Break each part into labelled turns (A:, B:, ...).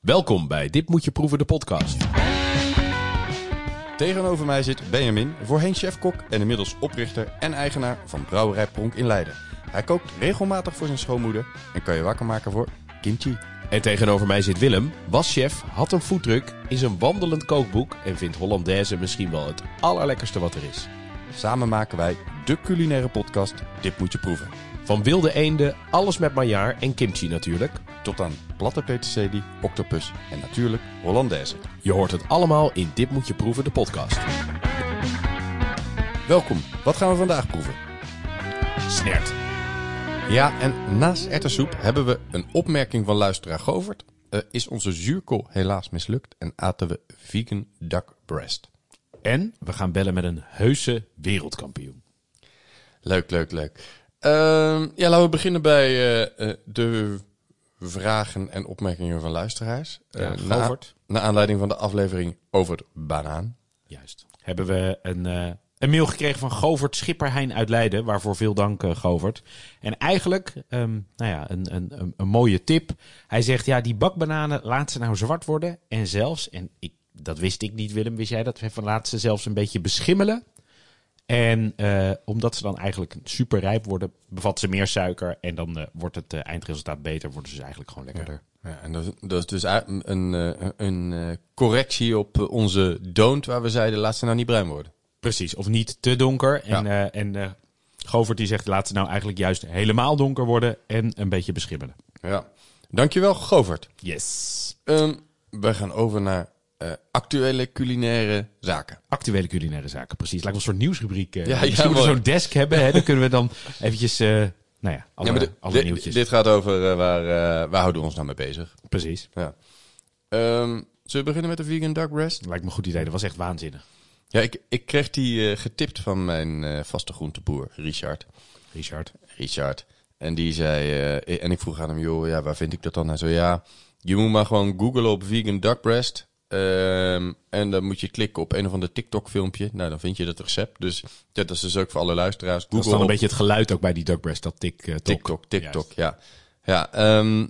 A: Welkom bij Dit Moet Je Proeven, de podcast.
B: Tegenover mij zit Benjamin, voorheen chef-kok en inmiddels oprichter en eigenaar van Brouwerij Pronk in Leiden. Hij kookt regelmatig voor zijn schoonmoeder en kan je wakker maken voor kimchi.
A: En tegenover mij zit Willem, was chef, had een foodtruck, is een wandelend kookboek en vindt Hollandaise misschien wel het allerlekkerste wat er is.
B: Samen maken wij de culinaire podcast Dit Moet Je Proeven.
A: Van wilde eenden, alles met maillard en kimchi natuurlijk.
B: Tot aan platte peterselie, octopus en natuurlijk Hollandaise.
A: Je hoort het allemaal in Dit Moet Je Proeven, de podcast.
B: Welkom, wat gaan we vandaag proeven?
A: Snert.
B: Ja, en naast ertessoep hebben we een opmerking van luisteraar Govert. Eh, is onze zuurkool helaas mislukt en aten we vegan duck breast.
A: En we gaan bellen met een heuse wereldkampioen.
B: Leuk, leuk, leuk. Ehm, ja, laten we beginnen bij eh, eh, de vragen en opmerkingen van luisteraars.
A: Ja,
B: Eh, na,
A: Govert.
B: naar aanleiding van de aflevering over banaan.
A: Juist. Hebben we een, eh, een mail gekregen van Govert Schipperheijn uit Leiden. Waarvoor veel dank, eh, Govert. En eigenlijk, ehm, nou ja, een, een, een, een mooie tip. Hij zegt, ja, die bakbananen, laat ze nou zwart worden. En zelfs, en ik, dat wist ik niet, Willem, wist jij dat? Van laat ze zelfs een beetje beschimmelen. En eh, omdat ze dan eigenlijk super rijp worden, bevat ze meer suiker. En dan eh, wordt het eh, eindresultaat beter, worden ze dus eigenlijk gewoon lekkerder.
B: Ja, en dat, is- dat is dus een, een correctie op onze don't, waar we zeiden, laat ze nou niet bruin worden.
A: Precies, of niet te donker. En,
B: Ja.
A: en Govert die zegt, laat ze nou eigenlijk juist helemaal donker worden en een beetje beschimmelen.
B: Ja. Dankjewel, Govert.
A: Yes.
B: Ehm, we gaan over naar eh, actuele culinaire zaken.
A: Actuele culinaire zaken, precies. Lijkt wel een soort nieuwsrubriek. eh.
B: Ja, ja,
A: we zo'n desk hebben, hè? dan kunnen we dan eventjes, eh, nou ja, alle,
B: Ja,
A: alle
B: di-
A: nieuwtjes.
B: Dit gaat over waar, eh, waar houden we ons nou mee bezig.
A: Precies.
B: Ja. Ehm, zullen we beginnen met de vegan duck breast?
A: Lijkt me een goed idee, dat was echt waanzinnig.
B: Ja, ik, ik kreeg die eh, getipt van mijn eh, vaste groenteboer, Richard.
A: Richard.
B: Richard. En die zei, eh, en ik vroeg aan hem, joh, ja, waar vind ik dat dan? Hij zei, ja, je moet maar gewoon googlen op vegan duck breast. Ehm, en dan moet je klikken op een of ander TikTok filmpje. Nou, dan vind je dat recept. Dus ja, dat is dus ook voor alle luisteraars.
A: Dat is
B: Google
A: dan een
B: op
A: beetje het geluid ook bij die duck breast, dat tik, eh, tok.
B: TikTok, TikTok,
A: Juist.
B: ja. Ja, ehm,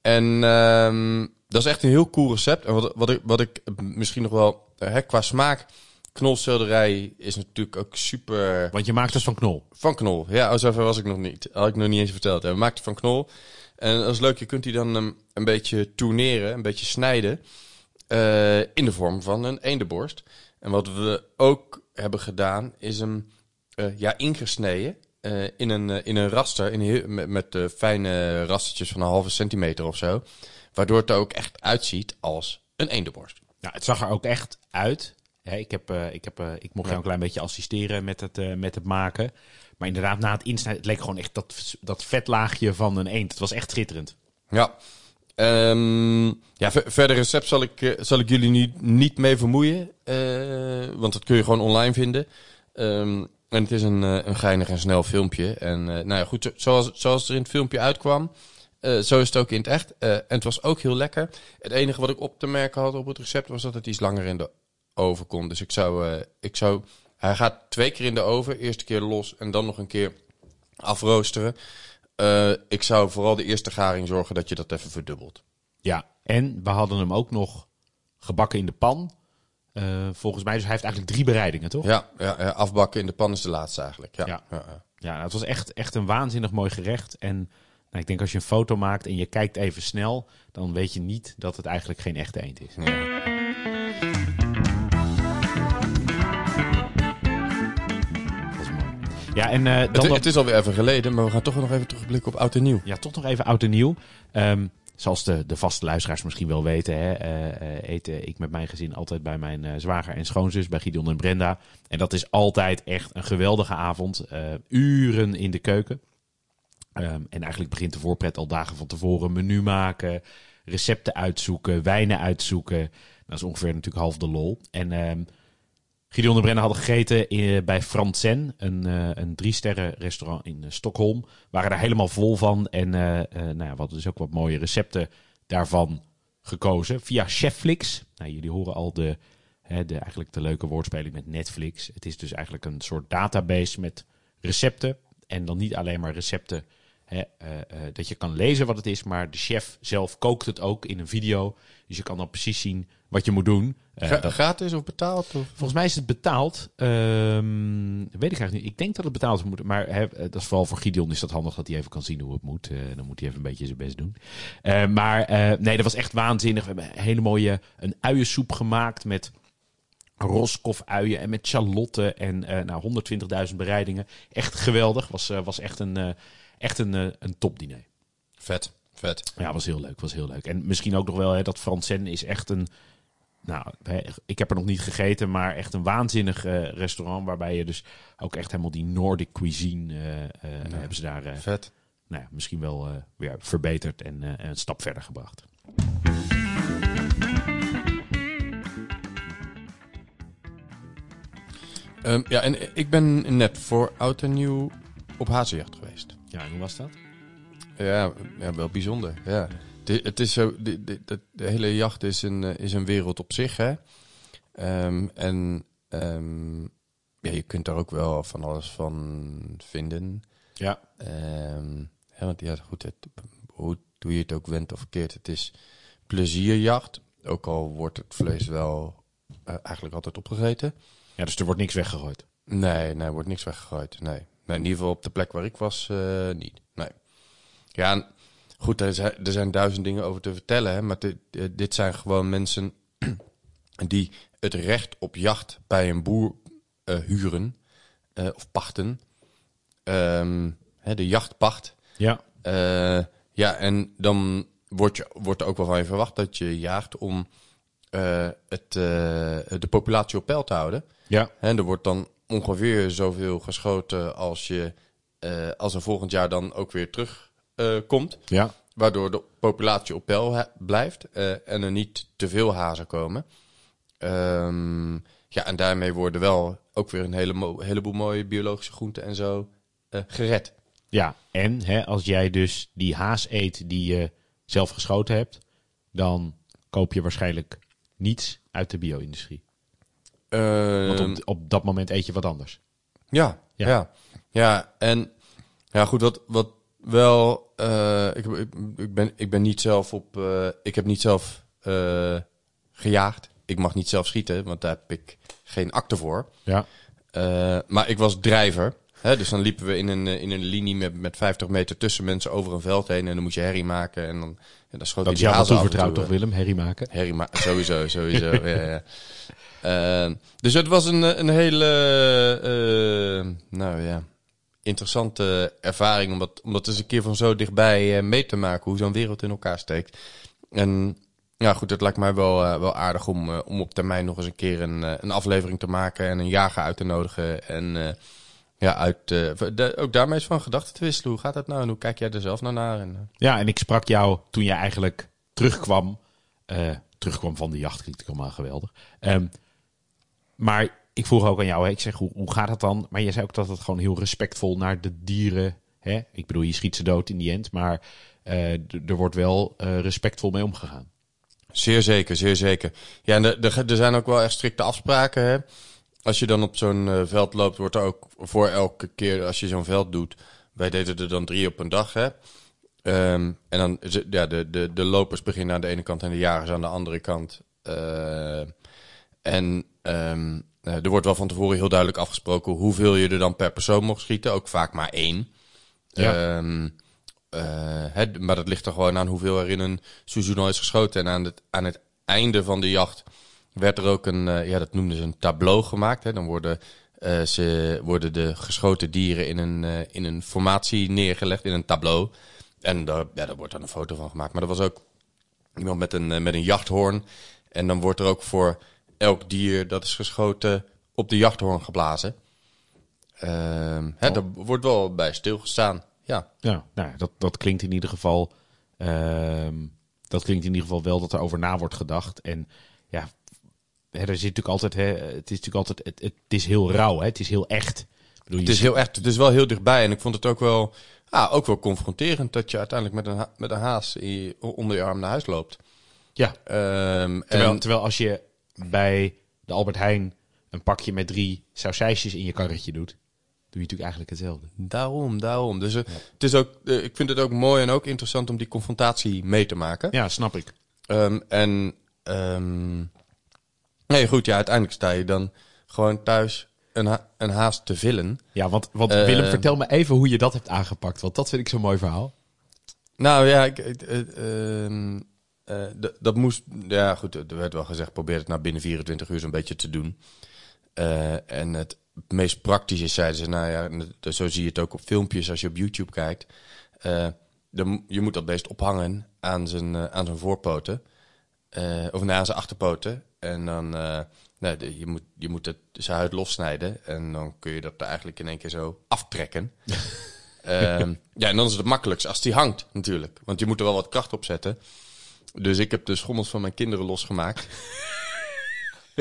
B: en ehm, dat is echt een heel cool recept. En wat, wat, ik, wat ik misschien nog wel, eh, hè, qua smaak, knolselderij is natuurlijk ook super...
A: Want je maakt het van knol.
B: Van knol. Ja, oh, zover was ik nog niet. Had ik nog niet eens verteld. We maakten van knol. En dat is leuk, je kunt die dan een beetje tourneren, een beetje snijden. Eh, in de vorm van een eendenborst. En wat we ook hebben gedaan, is hem eh, ja, ingesneden. eh, in, een, in een raster, in met, met fijne rastertjes van een halve centimeter of zo. Waardoor het er ook echt uitziet als een eendenborst.
A: Nou, het zag er ook echt uit. Hè, ik, heb, ik, heb, ik mocht jou een klein beetje assisteren met het, met het maken. Maar inderdaad, na het insnijden, het leek gewoon echt dat, dat vetlaagje van een eend. Het was echt schitterend.
B: Ja. Ehm, ja, ver- verder recept zal ik, eh, zal ik jullie niet, niet mee vermoeien. eh, want dat kun je gewoon online vinden. Ehm, en het is een, eh, een geinig en snel filmpje. En nou ja, goed, zo- zoals, zoals er in het filmpje uitkwam, zo is het ook in het echt. En het was ook heel lekker. Het enige wat ik op te merken had op het recept was dat het iets langer in de oven kon. Dus ik zou, ik zou, hij gaat twee keer in de oven, eerste keer los en dan nog een keer afroosteren. Eh, ik zou vooral de eerste garing zorgen dat je dat even verdubbelt.
A: Ja, en we hadden hem ook nog gebakken in de pan. Eh, volgens mij, dus hij heeft eigenlijk drie bereidingen, toch?
B: Ja, ja, ja, afbakken in de pan is de laatste eigenlijk. Ja,
A: Ja.
B: ja. ja.
A: Ja, het was echt, echt een waanzinnig mooi gerecht. En nou, ik denk als je een foto maakt en je kijkt even snel, dan weet je niet dat het eigenlijk geen echte eend is. Dat Ja, en eh, dan
B: Het,
A: nog-
B: het is alweer even geleden, maar we gaan toch nog even terugblikken op oud en nieuw.
A: Ja, toch nog even oud en nieuw. Ehm, zoals de, de vaste luisteraars misschien wel weten, hè, eh, eh, eten ik met mijn gezin altijd bij mijn zwager en schoonzus, bij Gideon en Brenda. En dat is altijd echt een geweldige avond. uren in de keuken. Ehm, en eigenlijk begint de voorpret al dagen van tevoren. Menu maken, recepten uitzoeken, wijnen uitzoeken. Dat is ongeveer natuurlijk half de lol. En ehm Gideon en Brenna hadden gegeten in, bij Franzen, een, eh, een drie sterren restaurant in eh, Stockholm. Waren daar helemaal vol van. En eh, eh, nou ja, dus ook wat mooie recepten daarvan gekozen. Via Chefflix. Nou, jullie horen al de, hè, de, eigenlijk de leuke woordspeling met Netflix. Het is dus eigenlijk een soort database met recepten. En dan niet alleen maar recepten eh, eh, dat je kan lezen wat het is, maar de chef zelf kookt het ook in een video. Dus je kan dan precies zien wat je moet doen. Eh,
B: Gra-
A: dat,
B: Gratis of betaald? Of?
A: volgens mij is het betaald. Ehm, weet ik eigenlijk niet. Ik denk dat het betaald moet. Maar eh, dat is vooral voor Gideon is dat handig dat hij even kan zien hoe het moet. Eh, dan moet hij even een beetje zijn best doen. Maar nee, dat was echt waanzinnig. We hebben een hele mooie een uiensoep gemaakt met roskof-uien en met charlotte en nou, 120.000 bereidingen. Echt geweldig. Was, was echt een, echt een, een topdiner.
B: Vet, vet.
A: Ja, was heel leuk. Was heel leuk. En misschien ook nog wel hè, dat Fransen is echt een. Nou, ik heb er nog niet gegeten, maar echt een waanzinnig eh, restaurant. Waarbij je dus ook echt helemaal die Nordic cuisine eh, eh, hebben ze daar eh,
B: Vet.
A: nou ja, misschien wel eh, weer verbeterd en eh, een stap verder gebracht.
B: Ehm, ja, en ik ben net voor oud en nieuw op hazenjacht geweest.
A: Ja, en hoe was dat?
B: Ja, ja wel bijzonder. Ja. De, het is zo, de, de, de, hele jacht is een, eh, is een wereld op zich. Hè? Ehm, en ehm, ja, je kunt daar ook wel van alles van vinden.
A: Ja,
B: Ehm, ja, want ja, goed, het, hoe, hoe je het ook wendt of verkeerd, het is plezierjacht. Ook al wordt het vlees wel eh, eigenlijk altijd opgegeten.
A: ja, dus er wordt niks weggegooid.
B: Nee, nee, er wordt niks weggegooid. Nee. nee, in ieder geval op de plek waar ik was eh, niet. Nee. Ja, goed, er zijn, er zijn duizend dingen over te vertellen. Hè, maar dit, eh, dit zijn gewoon mensen die het recht op jacht bij een boer eh, huren eh, of pachten. Ehm, hè, de jachtpacht.
A: Ja,
B: ja, en dan wordt, je, wordt er ook wel van je verwacht dat je jaagt om het, de populatie op peil te houden.
A: ja,
B: En er wordt dan ongeveer zoveel geschoten als, je, als er volgend jaar dan ook weer terug komt.
A: ja.
B: Waardoor de populatie op peil blijft eh, en er niet te veel hazen komen. Ehm, ja, en daarmee worden wel ook weer een hele heleboel mooie biologische groenten en zo eh, gered.
A: Ja, en hè, als jij dus die haas eet die je zelf geschoten hebt, dan koop je waarschijnlijk niets uit de bio-industrie. Want
B: Ehm,
A: op, op dat moment eet je wat anders.
B: Ja,
A: Ja.
B: ja. ja. en ja, goed, wat, wat wel. eh, ik, ik, ben, ik ben niet zelf op. eh, ik heb niet zelf eh, gejaagd. Ik mag niet zelf schieten, want daar heb ik geen akte voor.
A: Ja,
B: maar ik was drijver. Hè, dus dan liepen we in een, in een linie met, met 50 meter tussen mensen over een veld heen. En dan moest je herrie maken. En dan, ja, dan schoot
A: dat is
B: hij die
A: jou wel
B: hazen af en
A: toevertrouwd
B: toe,
A: toch, Willem? Herrie maken.
B: Harry Ma sowieso, sowieso. ja, ja. Dus het was een, een hele, nou ja, interessante ervaring om dat, om dat eens een keer van zo dichtbij eh, mee te maken, hoe zo'n wereld in elkaar steekt. En ja, goed, het lijkt mij wel, eh, wel aardig om, eh, om op termijn nog eens een keer een, een aflevering te maken en een jager uit te nodigen. En ja, uit, de- ook daarmee eens van gedachten te wisselen. Hoe gaat dat nou en hoe kijk jij er zelf nou naar? En,
A: Ja, en ik sprak jou toen jij eigenlijk terugkwam. terugkwam van de jacht, klinkt allemaal geweldig. Ehm, maar ik vroeg ook aan jou, hè, ik zeg, hoe, hoe gaat het dan? Maar je zei ook dat het gewoon heel respectvol naar de dieren... Hè? Ik bedoel, je schiet ze dood in die end, maar eh, er wordt wel eh, respectvol mee omgegaan.
B: Zeer zeker, zeer zeker. Ja, er, zijn ook wel echt strikte afspraken. Hè? Als je dan op zo'n eh, veld loopt, wordt er ook voor elke keer als je zo'n veld doet. Wij deden er dan drie op een dag. Hè? Ehm, en dan, ja, de, de, de lopers beginnen aan de ene kant en de jagers aan de andere kant. Eh, en ehm, eh, er wordt wel van tevoren heel duidelijk afgesproken hoeveel je er dan per persoon mocht schieten. Ook vaak maar één.
A: Ja.
B: Ehm, eh, maar dat ligt er gewoon aan hoeveel er in een seizoen al is geschoten. En aan het, aan het einde van de jacht werd er ook een, eh, ja, dat noemden ze een tableau gemaakt. Hè. Dan worden, ze, worden de geschoten dieren in een, in een formatie neergelegd, in een tableau. En daar, ja, daar wordt dan een foto van gemaakt. Maar er was ook iemand met een, met een jachthoorn. En dan wordt er ook voor elk dier dat is geschoten op de jachthoorn geblazen. Ehm, hè,
A: Oh.
B: Daar wordt wel bij stilgestaan. Ja,
A: Ja, nou, dat, dat klinkt in ieder geval. ehm, dat klinkt in ieder geval wel dat er over na wordt gedacht. En ja, hè, er zit natuurlijk altijd. Hè, het is natuurlijk altijd. Het, het is heel rauw, hè? het is heel echt. Bedoel,
B: het is heel echt. Het is wel heel dichtbij. En ik vond het ook wel, ah, ook wel confronterend dat je uiteindelijk met een, ha- met een haas onder je arm naar huis loopt.
A: Ja,
B: Ehm,
A: terwijl,
B: en,
A: terwijl als je bij de Albert Heijn een pakje met drie sausijsjes in je karretje doet. doe je natuurlijk eigenlijk hetzelfde.
B: Daarom, daarom. Dus eh, het is ook, eh, ik vind het ook mooi en ook interessant om die confrontatie mee te maken.
A: Ja, snap ik.
B: Ehm, en ehm, nee, goed, ja, uiteindelijk sta je dan gewoon thuis een, ha- een haast te villen.
A: Ja, want, want
B: Eh,
A: Willem, vertel me even hoe je dat hebt aangepakt. Want dat vind ik zo'n mooi verhaal.
B: Nou ja, ik, eh, dat moest. Ja, goed, er werd wel gezegd: probeer het nou binnen 24 uur zo'n beetje te doen. Eh, en het meest praktisch is, zeiden ze, nou ja, zo zie je het ook op filmpjes als je op YouTube kijkt. Eh, je moet dat beest ophangen aan zijn, aan zijn voorpoten. Of aan zijn achterpoten. En dan, nou, de- je moet, je moet het, zijn huid lossnijden. En dan kun je dat er eigenlijk in één keer zo aftrekken. Ehm, ja, en dan is het het makkelijkst als die hangt natuurlijk. Want je moet er wel wat kracht op zetten. Dus ik heb de schommels van mijn kinderen losgemaakt.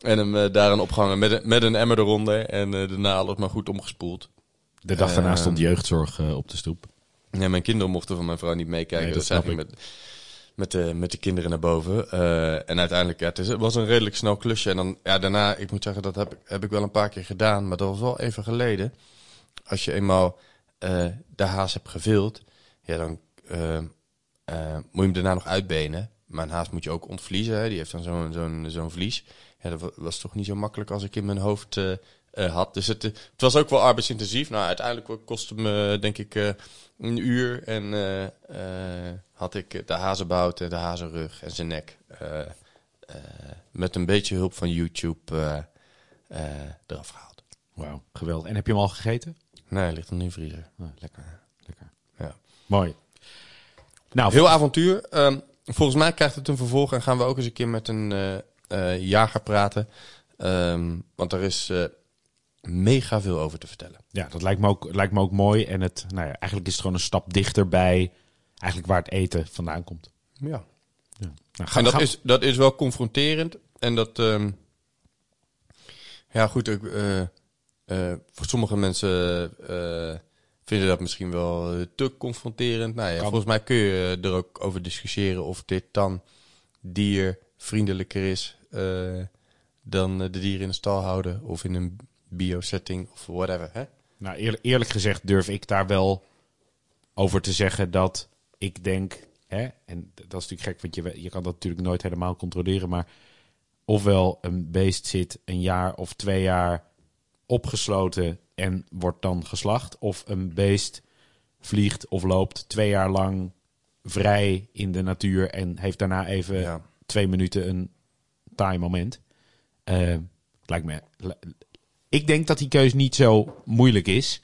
B: en hem eh, daaraan opgehangen met, een- met een emmer eronder. En eh, daarna alles maar goed omgespoeld.
A: De dag daarna
B: Eh,
A: stond jeugdzorg eh, op de stoep.
B: Nee, mijn kinderen mochten van mijn vrouw niet meekijken.
A: Nee, dat
B: zij
A: snap
B: ging met, met, de, met de kinderen naar boven. En uiteindelijk, ja, het, is, het was een redelijk snel klusje. En dan, ja, daarna, ik moet zeggen, dat heb, ik- heb ik wel een paar keer gedaan. Maar dat was wel even geleden. Als je eenmaal de haas hebt gevild, ja, dan eh, moet je hem daarna nog uitbenen. Maar een haas moet je ook ontvliezen. Hè? Die heeft dan zo'n zo'n zo'n vlies. Ja, dat wa- was toch niet zo makkelijk als ik in mijn hoofd eh, eh, had. Dus het, het was ook wel arbeidsintensief. Nou, uiteindelijk kostte me, denk ik, een uur. En had ik de hazenbout, de hazenrug en zijn nek. met een beetje hulp van YouTube eraf gehaald.
A: Wauw, geweldig. En heb je hem al gegeten?
B: Nee, hij ligt nog in de vriezer.
A: Ah, lekker, lekker.
B: Ja.
A: Mooi. Nou,
B: Heel avontuur. Ehm, volgens mij krijgt het een vervolg en gaan we ook eens een keer met een eh, eh, jager praten. Ehm, want er is eh, mega veel over te vertellen.
A: ja, dat lijkt me, ook, lijkt me ook mooi. En het, nou ja, eigenlijk is het gewoon een stap dichterbij eigenlijk waar het eten vandaan komt.
B: Ja.
A: Ja. Nou,
B: En dat is, dat is wel confronterend. En dat, ehm, ja goed, ik, voor sommige mensen vinden dat misschien wel eh, te confronterend. Nou ja,
A: Kan.
B: volgens mij kun je er ook over discussiëren of dit dan diervriendelijker is eh, dan eh, de dieren in de stal houden of in een bio-setting of whatever. Hè?
A: Nou, eerlijk, eerlijk gezegd durf ik daar wel over te zeggen dat ik denk, hè, en dat is natuurlijk gek, want je, je kan dat natuurlijk nooit helemaal controleren, maar ofwel een beest zit een jaar of twee jaar opgesloten en wordt dan geslacht, of een beest vliegt of loopt twee jaar lang vrij in de natuur en heeft daarna even
B: Ja.
A: twee minuten een taai moment. Eh, lijkt me. Ik denk dat die keus niet zo moeilijk is.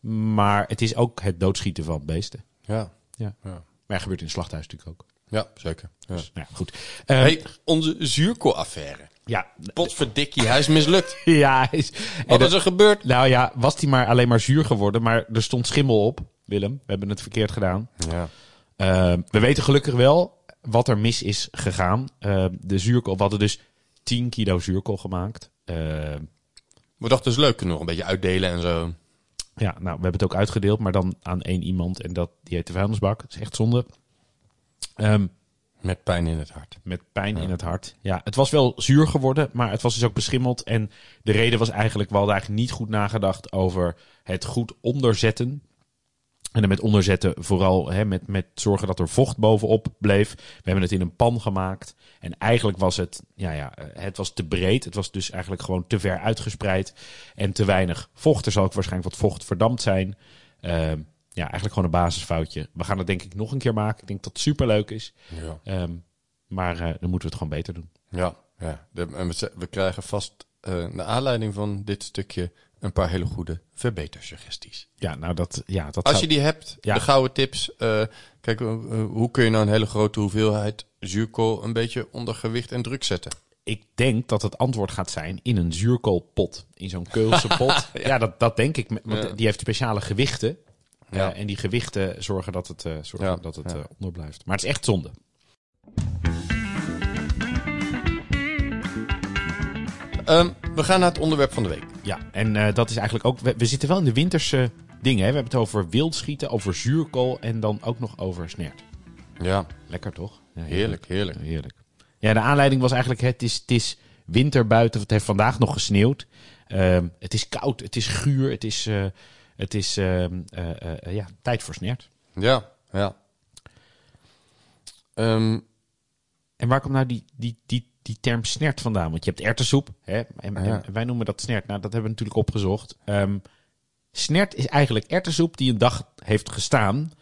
A: Maar het is ook het doodschieten van beesten.
B: Ja.
A: Ja.
B: Ja.
A: Maar gebeurt in het slachthuis natuurlijk ook.
B: ja, zeker. Ja.
A: Dus, nou ja, goed. Eh,
B: Hey, onze zuurkool-affaire.
A: Ja,
B: Potverdikkie, hij is mislukt.
A: ja is,
B: Wat is er gebeurd?
A: nou ja, was die maar alleen maar zuur geworden. Maar er stond schimmel op, Willem. We hebben het verkeerd gedaan.
B: Ja.
A: Eh, we weten gelukkig wel wat er mis is gegaan. Eh, de zuurkool, we hadden dus 10 kilo zuurkool gemaakt. Eh,
B: We dachten, dus leuk, kunnen we nog een beetje uitdelen en zo.
A: Ja, nou, we hebben het ook uitgedeeld, maar dan aan één iemand. En dat, die heet de vuilnisbak. Dat is echt zonde. Ehm,
B: Met pijn in het hart.
A: met pijn in het hart. Ja, het was wel zuur geworden, maar het was dus ook beschimmeld. En de reden was eigenlijk, we hadden eigenlijk niet goed nagedacht over het goed onderzetten. En dan met onderzetten vooral hè, met, met zorgen dat er vocht bovenop bleef. We hebben het in een pan gemaakt. En eigenlijk was het, ja, ja, eh, het was te breed. Het was dus eigenlijk gewoon te ver uitgespreid. En te weinig vocht. Er zal ook waarschijnlijk wat vocht verdampt zijn. Ehm, ja, eigenlijk gewoon een basisfoutje. We gaan het denk ik nog een keer maken. Ik denk dat het superleuk is.
B: Ja.
A: Ehm, maar eh, dan moeten we het gewoon beter doen.
B: Ja, ja. De, en we, krijgen vast, eh naar aanleiding van dit stukje, een paar hele goede verbetersuggesties.
A: Ja, nou dat, ja, dat
B: Als
A: zou-
B: je die hebt,
A: Ja.
B: de gouden tips. eh, kijk, hoe kun je nou een hele grote hoeveelheid zuurkool een beetje onder gewicht en druk zetten?
A: Ik denk dat het antwoord gaat zijn in een zuurkoolpot. In zo'n Keulse pot. ja, dat, dat denk ik. Want
B: Ja.
A: die heeft speciale gewichten.
B: Ja.
A: Eh, en die gewichten zorgen dat het, eh, zorgen dat het eh, onder blijft. Maar het is echt zonde.
B: Ehm, we gaan naar het onderwerp van de week.
A: Ja, en dat is eigenlijk ook... We, we zitten wel in de winterse dingen. Hè? We hebben het over wildschieten, over zuurkool en dan ook nog over snert.
B: Ja,
A: Lekker toch? Ja,
B: heerlijk, heerlijk.
A: Heerlijk. Ja, de aanleiding was eigenlijk, het is, het is winter buiten. Het heeft vandaag nog gesneeuwd. Ehm, het is koud, het is guur, het is, het is eh, eh, ja, tijd voor snert.
B: Ja, ja. Ehm,
A: En waar komt nou die, die, die, die term snert vandaan? Want je hebt erwtensoep, hè? En,
B: Ja.
A: en wij noemen dat snert. Nou, dat hebben we natuurlijk opgezocht. Ehm, snert is eigenlijk erwtensoep die een dag heeft gestaan.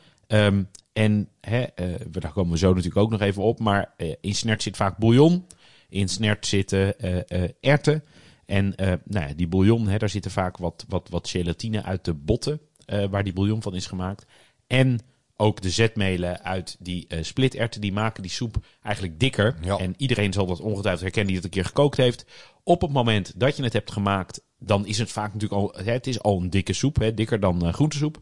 A: En hè, eh, daar komen we zo natuurlijk ook nog even op. Maar in snert zit vaak bouillon. In snert zitten eh, erwten. En eh, nou ja, die bouillon, hè, daar zitten vaak wat, wat, wat gelatine uit de botten. eh, waar die bouillon van is gemaakt. En ook de zetmelen uit die eh splitterwten, die maken die soep eigenlijk dikker.
B: Ja.
A: En iedereen zal dat ongetwijfeld herkennen die het een keer gekookt heeft. Op het moment dat je het hebt gemaakt, dan is het vaak natuurlijk al, hè, het is al een dikke soep, hè, dikker dan eh, groentesoep.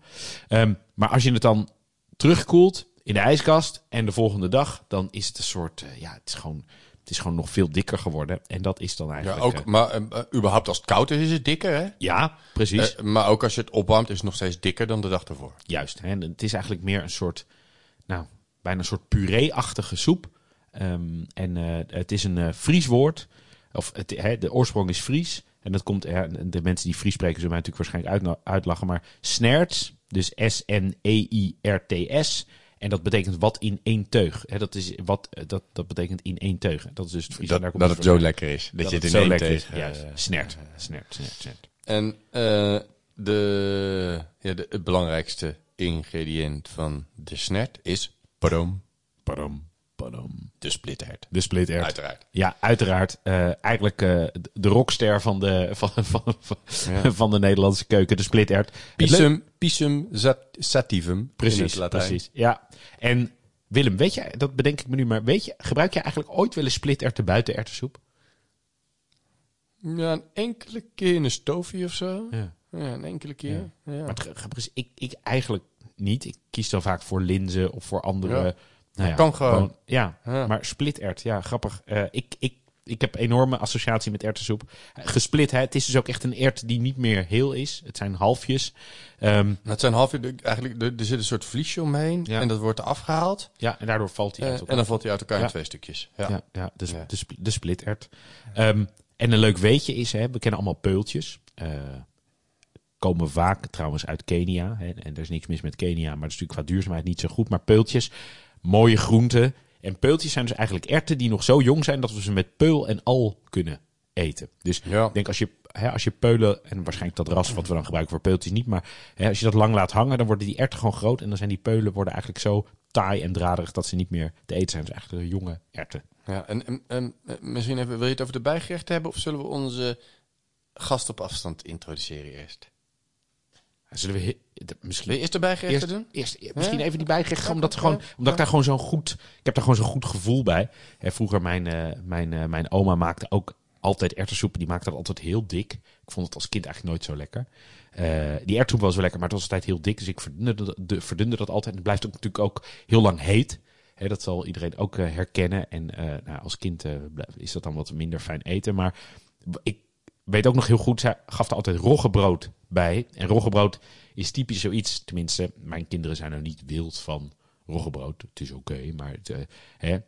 A: Ehm, maar als je het dan terugkoelt in de ijskast en de volgende dag, dan is het een soort, ja, het is gewoon, het is gewoon nog veel dikker geworden. En dat is dan
B: ja,
A: eigenlijk...
B: ook,
A: eh,
B: maar eh, eh, überhaupt als het koud is, is het dikker, hè?
A: ja, precies.
B: Maar ook als je het opwarmt, is het nog steeds dikker dan de dag ervoor.
A: Juist. Hè? En Het is eigenlijk meer een soort, nou, bijna een soort puree-achtige soep. Ehm, en het is een Fries woord. Of het, hè, de oorsprong is Fries. En dat komt, de mensen die Fries spreken zullen mij natuurlijk waarschijnlijk uitlachen. Maar snerts, dus S-N-E-I-R-T-S. En dat betekent wat in één teug. Hè, dat, is wat, eh, dat, dat betekent in één teug. Dat is dus het
B: Dat,
A: komt
B: dat
A: het
B: zo lekker is. Dat,
A: Dat
B: je het
A: het
B: in
A: zo
B: één
A: lekker is. Juist.
B: eh,
A: Snert, snert, snert, snert.
B: En eh, de, ja, de, het belangrijkste ingrediënt van de snert is padom,
A: Padam, padam.
B: De splitert.
A: De splitert.
B: Uiteraard.
A: Ja, uiteraard. Eh, eigenlijk eh, de rockster van de, van, van, van,
B: Ja.
A: van de Nederlandse keuken, de leuk-
B: Pisum, pisum sat- sativum in
A: Precies,
B: het Latijn.
A: precies. Ja. En Willem, weet je, dat bedenk ik me nu, maar weet je, gebruik je eigenlijk ooit wel een splitterwten buiten erwtensoep?
B: Ja, een enkele keer in een stoofje of zo.
A: Ja.
B: Ja, een enkele keer. Ja.
A: Maar het, ik, ik eigenlijk niet. Ik kies dan vaak voor linzen of voor andere. Nou ja,
B: Kan gewoon.
A: ja,
B: Ja.
A: maar splitert, ja, grappig. Eh, ik, ik, ik heb enorme associatie met erwtensoep. Eh, Gesplit, hè, het is dus ook echt een ert die niet meer heel is. Het zijn halfjes.
B: Nou, Het zijn half, eigenlijk, er, er zit een soort vliesje omheen
A: Ja.
B: en dat wordt afgehaald.
A: ja, en daardoor valt hij
B: Eh,
A: uit elkaar.
B: en dan valt hij uit elkaar in twee stukjes. Ja.
A: Ja, ja, de, sp- de, sp- de splitert. Ehm, en een leuk weetje is, hè, we kennen allemaal peultjes. Komen vaak trouwens uit Kenia. Hè, en er is niks mis met Kenia, maar dat is natuurlijk qua duurzaamheid niet zo goed. Maar peultjes, mooie groenten. En peultjes zijn dus eigenlijk erten die nog zo jong zijn dat we ze met peul en al kunnen eten. Dus
B: Ja.
A: ik denk als je, hè, als je peulen, en waarschijnlijk dat ras wat we dan gebruiken voor peultjes niet, maar hè, als je dat lang laat hangen, dan worden die erten gewoon groot. En dan zijn die peulen worden eigenlijk zo taai en draderig dat ze niet meer te eten zijn. Dus eigenlijk de jonge erten.
B: Ja, en, en, en, eh, misschien even, wil je het over de bijgerechten hebben of zullen we onze gast op afstand introduceren eerst?
A: Zullen we misschien
B: eerst de bijgerechten
A: eerst,
B: doen?
A: eerst misschien even die bijgerechten,
B: Ja,
A: omdat,
B: ja,
A: gewoon,
B: ja.
A: omdat ik daar gewoon zo'n goed, ik heb daar gewoon zo'n goed gevoel bij. Hè, vroeger mijn, eh, mijn, eh, mijn oma maakte ook altijd erwtensoep. Die maakte dat altijd heel dik. Ik vond het als kind eigenlijk nooit zo lekker. Eh, die erwtensoep was wel lekker, maar het was altijd heel dik. Dus ik verdunde, dat- de, verdunde dat altijd. En het blijft ook natuurlijk ook heel lang heet. Hè, dat zal iedereen ook herkennen. En nou, als kind is dat dan wat minder fijn eten. Maar ik weet ook nog heel goed, zij gaf er altijd roggebrood bij. En roggebrood is typisch zoiets. Tenminste, mijn kinderen zijn er niet wild van roggebrood. Het is oké, maar het, eh, hè.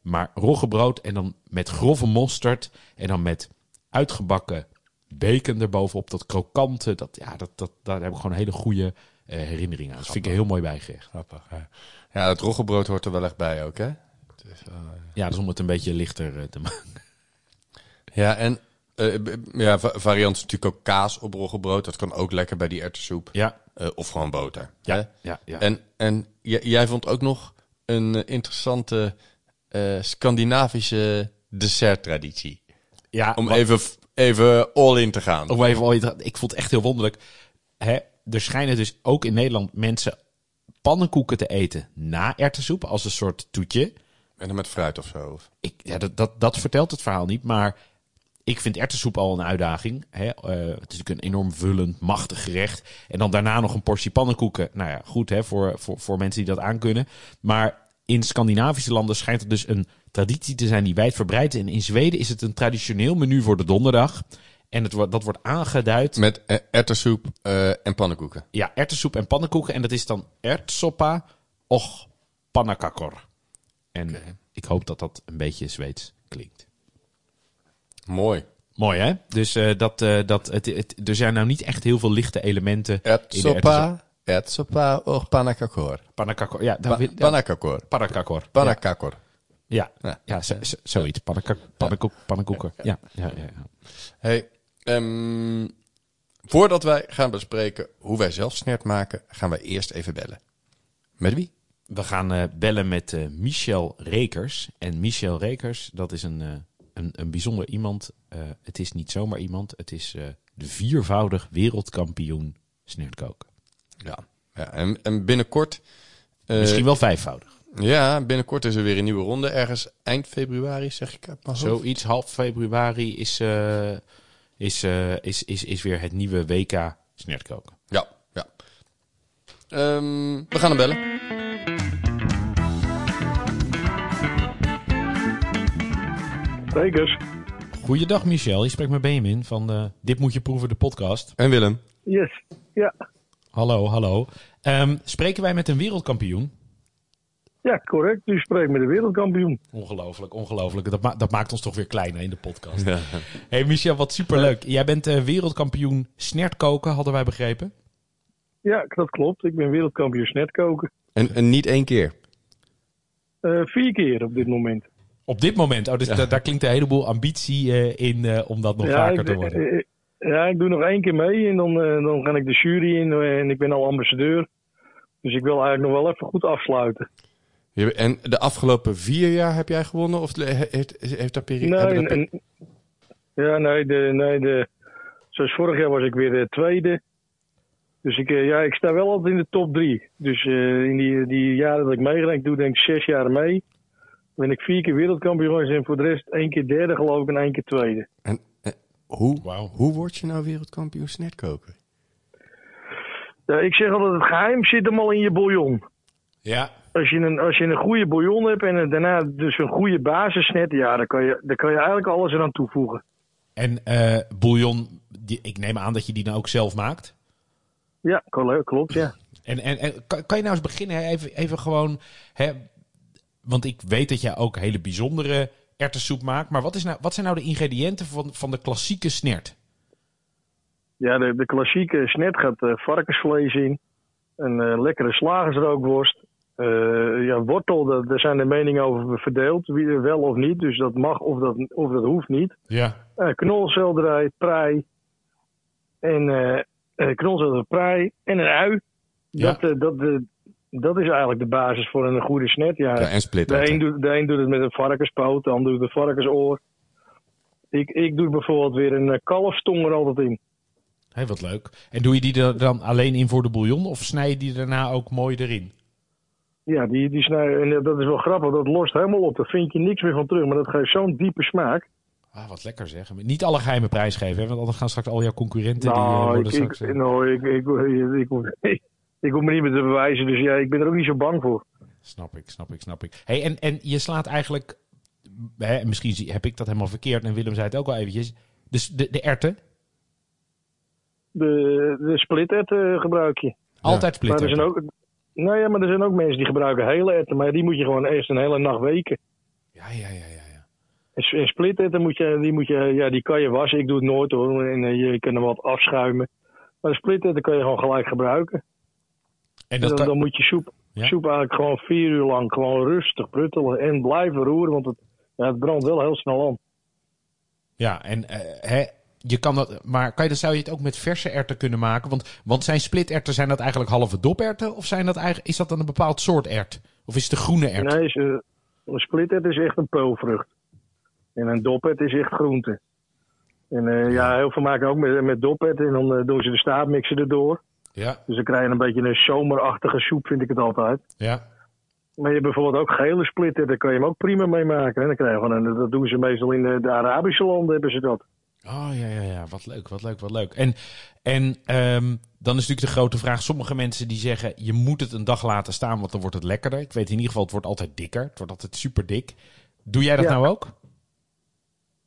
A: Maar roggebrood en dan met grove mosterd en dan met uitgebakken bacon erbovenop. Dat krokante, dat, ja, dat, dat, daar heb ik gewoon een hele goede eh, herinnering aan. Dat vind ik een heel mooi bijgerecht.
B: Grappig. Ja, ja het roggebrood hoort er wel echt bij ook, hè? Het is wel, eh,
A: Ja, dus om het een beetje lichter te maken.
B: Ja, en eh, ja, va- variant is natuurlijk ook kaas op roggebrood. Dat kan ook lekker bij die erwtensoep.
A: Ja,
B: Eh, of gewoon boter.
A: ja,
B: hè?
A: ja. ja.
B: En, en jij vond ook nog een eh, interessante eh, Scandinavische desserttraditie.
A: ja
B: Om
A: wat-
B: even, even all in te gaan.
A: Of even ooit, ik vond het echt heel wonderlijk. Hè, er schijnen dus ook in Nederland mensen pannenkoeken te eten na erwtensoep als een soort toetje.
B: En dan met fruit of zo.
A: Ik, ja, dat, dat, dat vertelt het verhaal niet, maar ik vind erwtensoep al een uitdaging. Hè? Eh, het is natuurlijk een enorm vullend, machtig gerecht. En dan daarna nog een portie pannenkoeken. Nou ja, goed hè, voor, voor, voor mensen die dat aankunnen. Maar in Scandinavische landen schijnt het dus een traditie te zijn die wijdverbreid is. En in Zweden is het een traditioneel menu voor de donderdag. En het, wordt- dat wordt aangeduid
B: Met eh, erwtensoep eh, en pannenkoeken.
A: ja, erwtensoep en pannenkoeken. En dat is dan ertsoppa och pannakakkor. En ik hoop dat dat een beetje Zweeds klinkt.
B: Mooi.
A: Mooi hè? Dus, eh, dat, eh, dat, het, het, er zijn nou niet echt heel veel lichte elementen.
B: Etsopa, etsopa of panakakor.
A: Panakakor. Ja,
B: Pa-
A: dat, ja,
B: Panakakor.
A: panakakor.
B: Panakakor.
A: Ja, ja,
B: Ja.
A: ja zo- zo- zoiets. Pannenkoek, pannenkoeken. Ja, ja, ja. ja.
B: Hey, ehm, voordat wij gaan bespreken hoe wij zelf snert maken, gaan wij eerst even bellen. Met wie?
A: We gaan eh, bellen met Michel Rekers. En Michel Rekers, dat is een, een, een bijzonder iemand. Eh, het is niet zomaar iemand. Het is eh, de viervoudig wereldkampioen snertkoken.
B: Ja. ja en, en binnenkort... eh,
A: Misschien wel vijfvoudig.
B: Ja, binnenkort is er weer een nieuwe ronde. Ergens eind februari, zeg ik uit.
A: Zoiets, half februari is, is, is, is, is weer het nieuwe WK snertkoken.
B: Ja, ja. Ehm, we gaan hem bellen.
C: Rekers.
A: Goeiedag Michel, je spreekt met Benjamin van de Dit Moet Je Proeven, de podcast.
B: En Willem.
C: Yes. Ja.
A: Hallo, hallo. Ehm, spreken wij met een wereldkampioen?
C: Ja, correct. U spreekt met de wereldkampioen.
A: Ongelooflijk, ongelooflijk. Dat, ma- dat maakt ons toch weer kleiner in de podcast. Hey Michel, wat superleuk. Jij bent eh, wereldkampioen snertkoken, hadden wij begrepen.
C: Ja, dat klopt. Ik ben wereldkampioen snetkoken.
B: En, en niet één keer.
C: Eh, vier keer op dit moment.
A: Op dit moment, oh, dus da- daar klinkt een heleboel ambitie eh, in eh, om dat nog
C: ja,
A: vaker
C: ik,
A: te worden.
C: eh, ja, ik doe nog één keer mee en dan, eh, dan ga ik de jury in en ik ben al ambassadeur. Dus ik wil eigenlijk nog wel even goed afsluiten.
B: Je- En de afgelopen vier jaar heb jij gewonnen? Of heeft, heeft dat periode...
C: Nee, ja, nee, de, nee de, zoals vorig jaar was ik weer de tweede. Dus ik, ja, ik sta wel altijd in de top drie. Dus eh, in die, die jaren dat ik meegedaan, ik doe denk ik zes jaar mee. Ben ik vier keer wereldkampioen en voor de rest één keer derde geloof ik en één keer tweede.
B: En, eh, hoe,
A: Wauw.
B: hoe word je nou wereldkampioen snetkoken?
C: Ja, ik zeg altijd, het geheim zit hem al in je bouillon.
A: Ja,
C: Als je een, als je een goede bouillon hebt en daarna dus een goede basisnet, ja, dan kan je, dan kan je eigenlijk alles eraan toevoegen.
A: en eh bouillon, die, ik neem aan dat je die nou ook zelf maakt.
C: Ja, kl- klopt, ja.
A: En, en, en kan, kan je nou eens beginnen, hè? Even, even gewoon, hè? Want ik weet dat jij ook hele bijzondere erwtensoep maakt. Maar wat, is nou, wat zijn nou de ingrediënten van, van de klassieke snert?
C: Ja, de, de klassieke snet gaat eh, varkensvlees in. Een eh, lekkere slagersrookworst. Eh, ja, wortel, daar daar zijn de meningen over verdeeld. Wie er wel of niet. Dus dat mag of dat, of dat hoeft niet.
A: Ja.
C: Knolselderij, prei. En knolselderij, prei. En een ui.
A: Ja.
C: Dat, dat, dat is eigenlijk de basis voor een goede snet. Ja,
B: Ja, en split.
C: de, een doet, de een doet het met een varkenspoot. De ander doet een varkensoor. Ik, ik doe bijvoorbeeld weer een eh, kalfstong er altijd in.
A: Hé, wat leuk. En doe je die er dan alleen in voor de bouillon of snij je die daarna ook mooi erin?
C: Ja, die, die snijden, en eh, dat is wel grappig, dat lost helemaal op. Daar vind je niks meer van terug, maar dat geeft zo'n diepe smaak.
A: Ah, wat lekker zeg. Niet alle geheime prijs geven, hè? want anders gaan straks al jouw concurrenten... die,
C: nou,
A: worden
C: ik, ik,
A: straks, eh,
C: nou ik, ik, ik, ik, ik hoef me niet meer te bewijzen, dus ja, ik ben er ook niet zo bang voor.
A: Snap ik, snap ik, snap ik. Hey, en, en je slaat eigenlijk... Hè, misschien heb ik dat helemaal verkeerd en Willem zei het ook al eventjes. Dus de, de erten,
C: De, de splitert eh, gebruik je.
A: altijd
C: Maar er zijn ook, nou ja, maar er zijn ook mensen die gebruiken hele erwten, maar die moet je gewoon eerst een hele nacht weken.
A: Ja, ja, ja, ja. ja.
C: En s- En splitterwten moet je, die, moet je, ja, die kan je wassen. Ik doe het nooit hoor, en eh, je kan er wat afschuimen. Maar de splitterwten kan je gewoon gelijk gebruiken.
A: En dat
C: dan, dan moet je soep,
A: Ja?
C: soep eigenlijk gewoon vier uur lang gewoon rustig pruttelen en blijven roeren, want het, het brandt wel heel snel aan.
A: Ja, en eh, hè, je kan dat, maar kan je, dat, zou je het ook met verse erwten kunnen maken? Want, want zijn spliterwten, zijn dat eigenlijk halve doperwten? Of zijn dat eigenlijk, is dat dan een bepaald soort ert? Of is het de groene ert?
C: Nee, ze- een splittert is echt een peulvrucht. En een doppert is echt groente. En eh, ja, heel veel maken ook met, met doppert en dan eh, doen ze de staafmixer erdoor.
A: Ja,
C: Dus dan krijg je een beetje een zomerachtige soep, vind ik het altijd.
A: ja.
C: Maar je hebt bijvoorbeeld ook gele splitter, daar kan je hem ook prima mee maken. En dan krijg je gewoon een, dat doen ze meestal in de, Arabische landen, hebben ze dat.
A: Oh ja, ja, ja. Wat leuk, wat leuk, wat leuk. En, en ehm, dan is natuurlijk de grote vraag. Sommige mensen die zeggen, je moet het een dag laten staan, want dan wordt het lekkerder. Ik weet in ieder geval, het wordt altijd dikker. Het wordt altijd super dik. Doe jij dat
C: Ja.
A: nou ook?